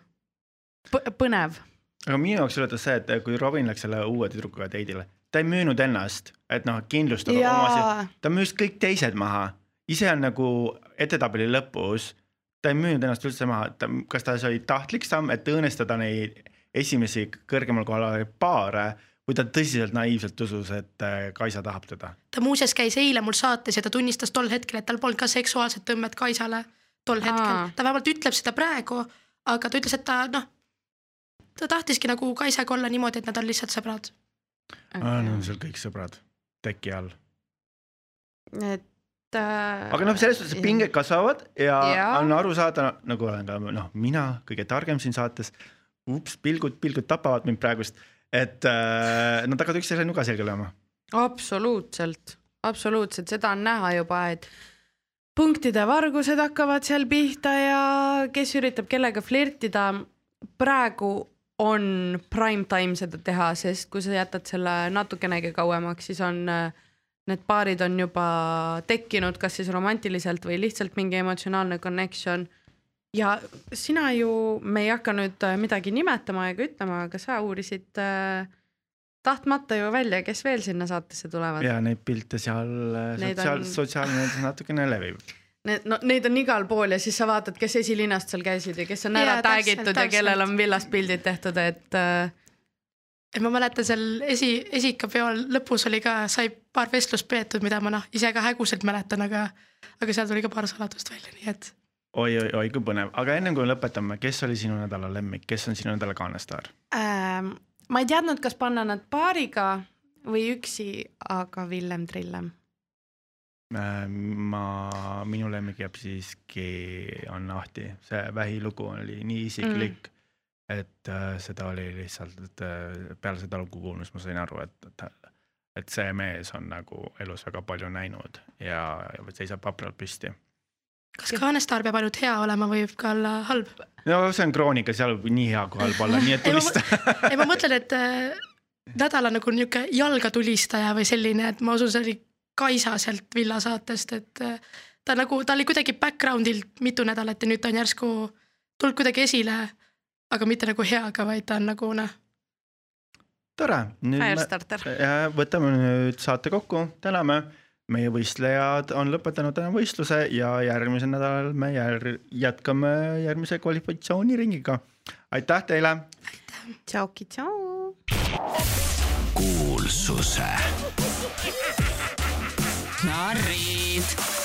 põ- põnev. aga minu jaoks üllatas see, et kui Robin läks selle uue tüdrukuga teidile, ta ei müünud ennast, et noh, kindlustada Jaa. omasid, ta müüs kõik teised maha, ise on nagu edetabeli lõpus. ta ei müünud ennast üldse maha, ta, kas ta see oli tahtlik samm, et õõnestada neid esimesi kõrgemal kohal olevaid paare või ta tõsiselt naiivselt usus, et äh, Kaisa tahab teda. ta muuseas käis eile mul saates ja ta tunnistas tol hetkel, et tal polnud ka seksuaalset tõmmet Kaisale tol hetkel Aa.. ta vähemalt ütleb seda praegu, aga ta ütles, et ta noh, ta tahtiski nagu Kaisaga olla niimoodi, et nad on lihtsalt sõbrad. Nad on seal kõik sõbrad teki all. et äh, aga noh, selles suhtes pinged kasvavad ja, ja on aru saada, nagu olen ka noh, mina kõige targem siin saates. ups, pilgud, pilgud tapavad mind praegust, et äh, nad hakkavad üksteisele nuga selga lööma. absoluutselt, absoluutselt, seda on näha juba, et punktide vargused hakkavad seal pihta ja kes üritab kellega flirtida. praegu on prime time seda teha, sest kui sa jätad selle natukenegi kauemaks, siis on äh, need paarid on juba tekkinud, kas siis romantiliselt või lihtsalt mingi emotsionaalne connection. Ja sina ju, me ei hakka nüüd äh, midagi nimetama ega ütlema, aga sa uurisid äh, tahtmata ju välja, kes veel sinna saatesse tulevad. ja neid pilte seal äh, Neid sotsiaal on- sotsiaalmeedias natukene levib. Need, no neid on igal pool ja siis sa vaatad, kes esilinast seal käisid ja kes on ära tag itud ja kellel on villast pildid tehtud, et äh, et ma mäletan seal esi, esikapeol lõpus oli ka, sai paar vestlust peetud, mida ma noh, ise ka häguselt mäletan, aga, aga seal tuli ka paar saladust välja, nii et oi-oi-oi kui põnev, aga enne kui lõpetame, kes oli sinu nädala lemmik, kes on sinu nädala kaanestaar? ähm, ma ei teadnud, kas panna nad paariga või üksi, aga Villem Trillem. Äh, ma, minu lemmik jääb siiski on Ahti, see vähilugu oli nii isiklik mm., et äh, seda oli lihtsalt, äh, peale seda lugu kuulmist ma sain aru, et, et, et see mees on nagu elus väga palju näinud ja, ja seisab vapralt püsti. Kas kaanestaar peab ainult hea olema või võib ka olla halb? no see on kroonika, seal võib nii hea kui halb olla, nii et tulista ei, ma mõtlen, et äh, nädala nagu niisugune jalgatulistaja või selline, et ma usun, see oli Kaisa sealt Villa saatest, et äh, ta nagu, ta oli kuidagi background'il mitu nädalat ja nüüd ta on järsku tulnud kuidagi esile, aga mitte nagu heaga, vaid ta on nagu noh, tore, nüüd me Firestarter. võtame nüüd saate kokku, täname. Meie võistlejad on lõpetanud täna võistluse ja järgmisel nädalal me jär- jätkame järgmise kvalifikatsiooniringiga. aitäh teile. tšauki tšau. kuulsuse narrid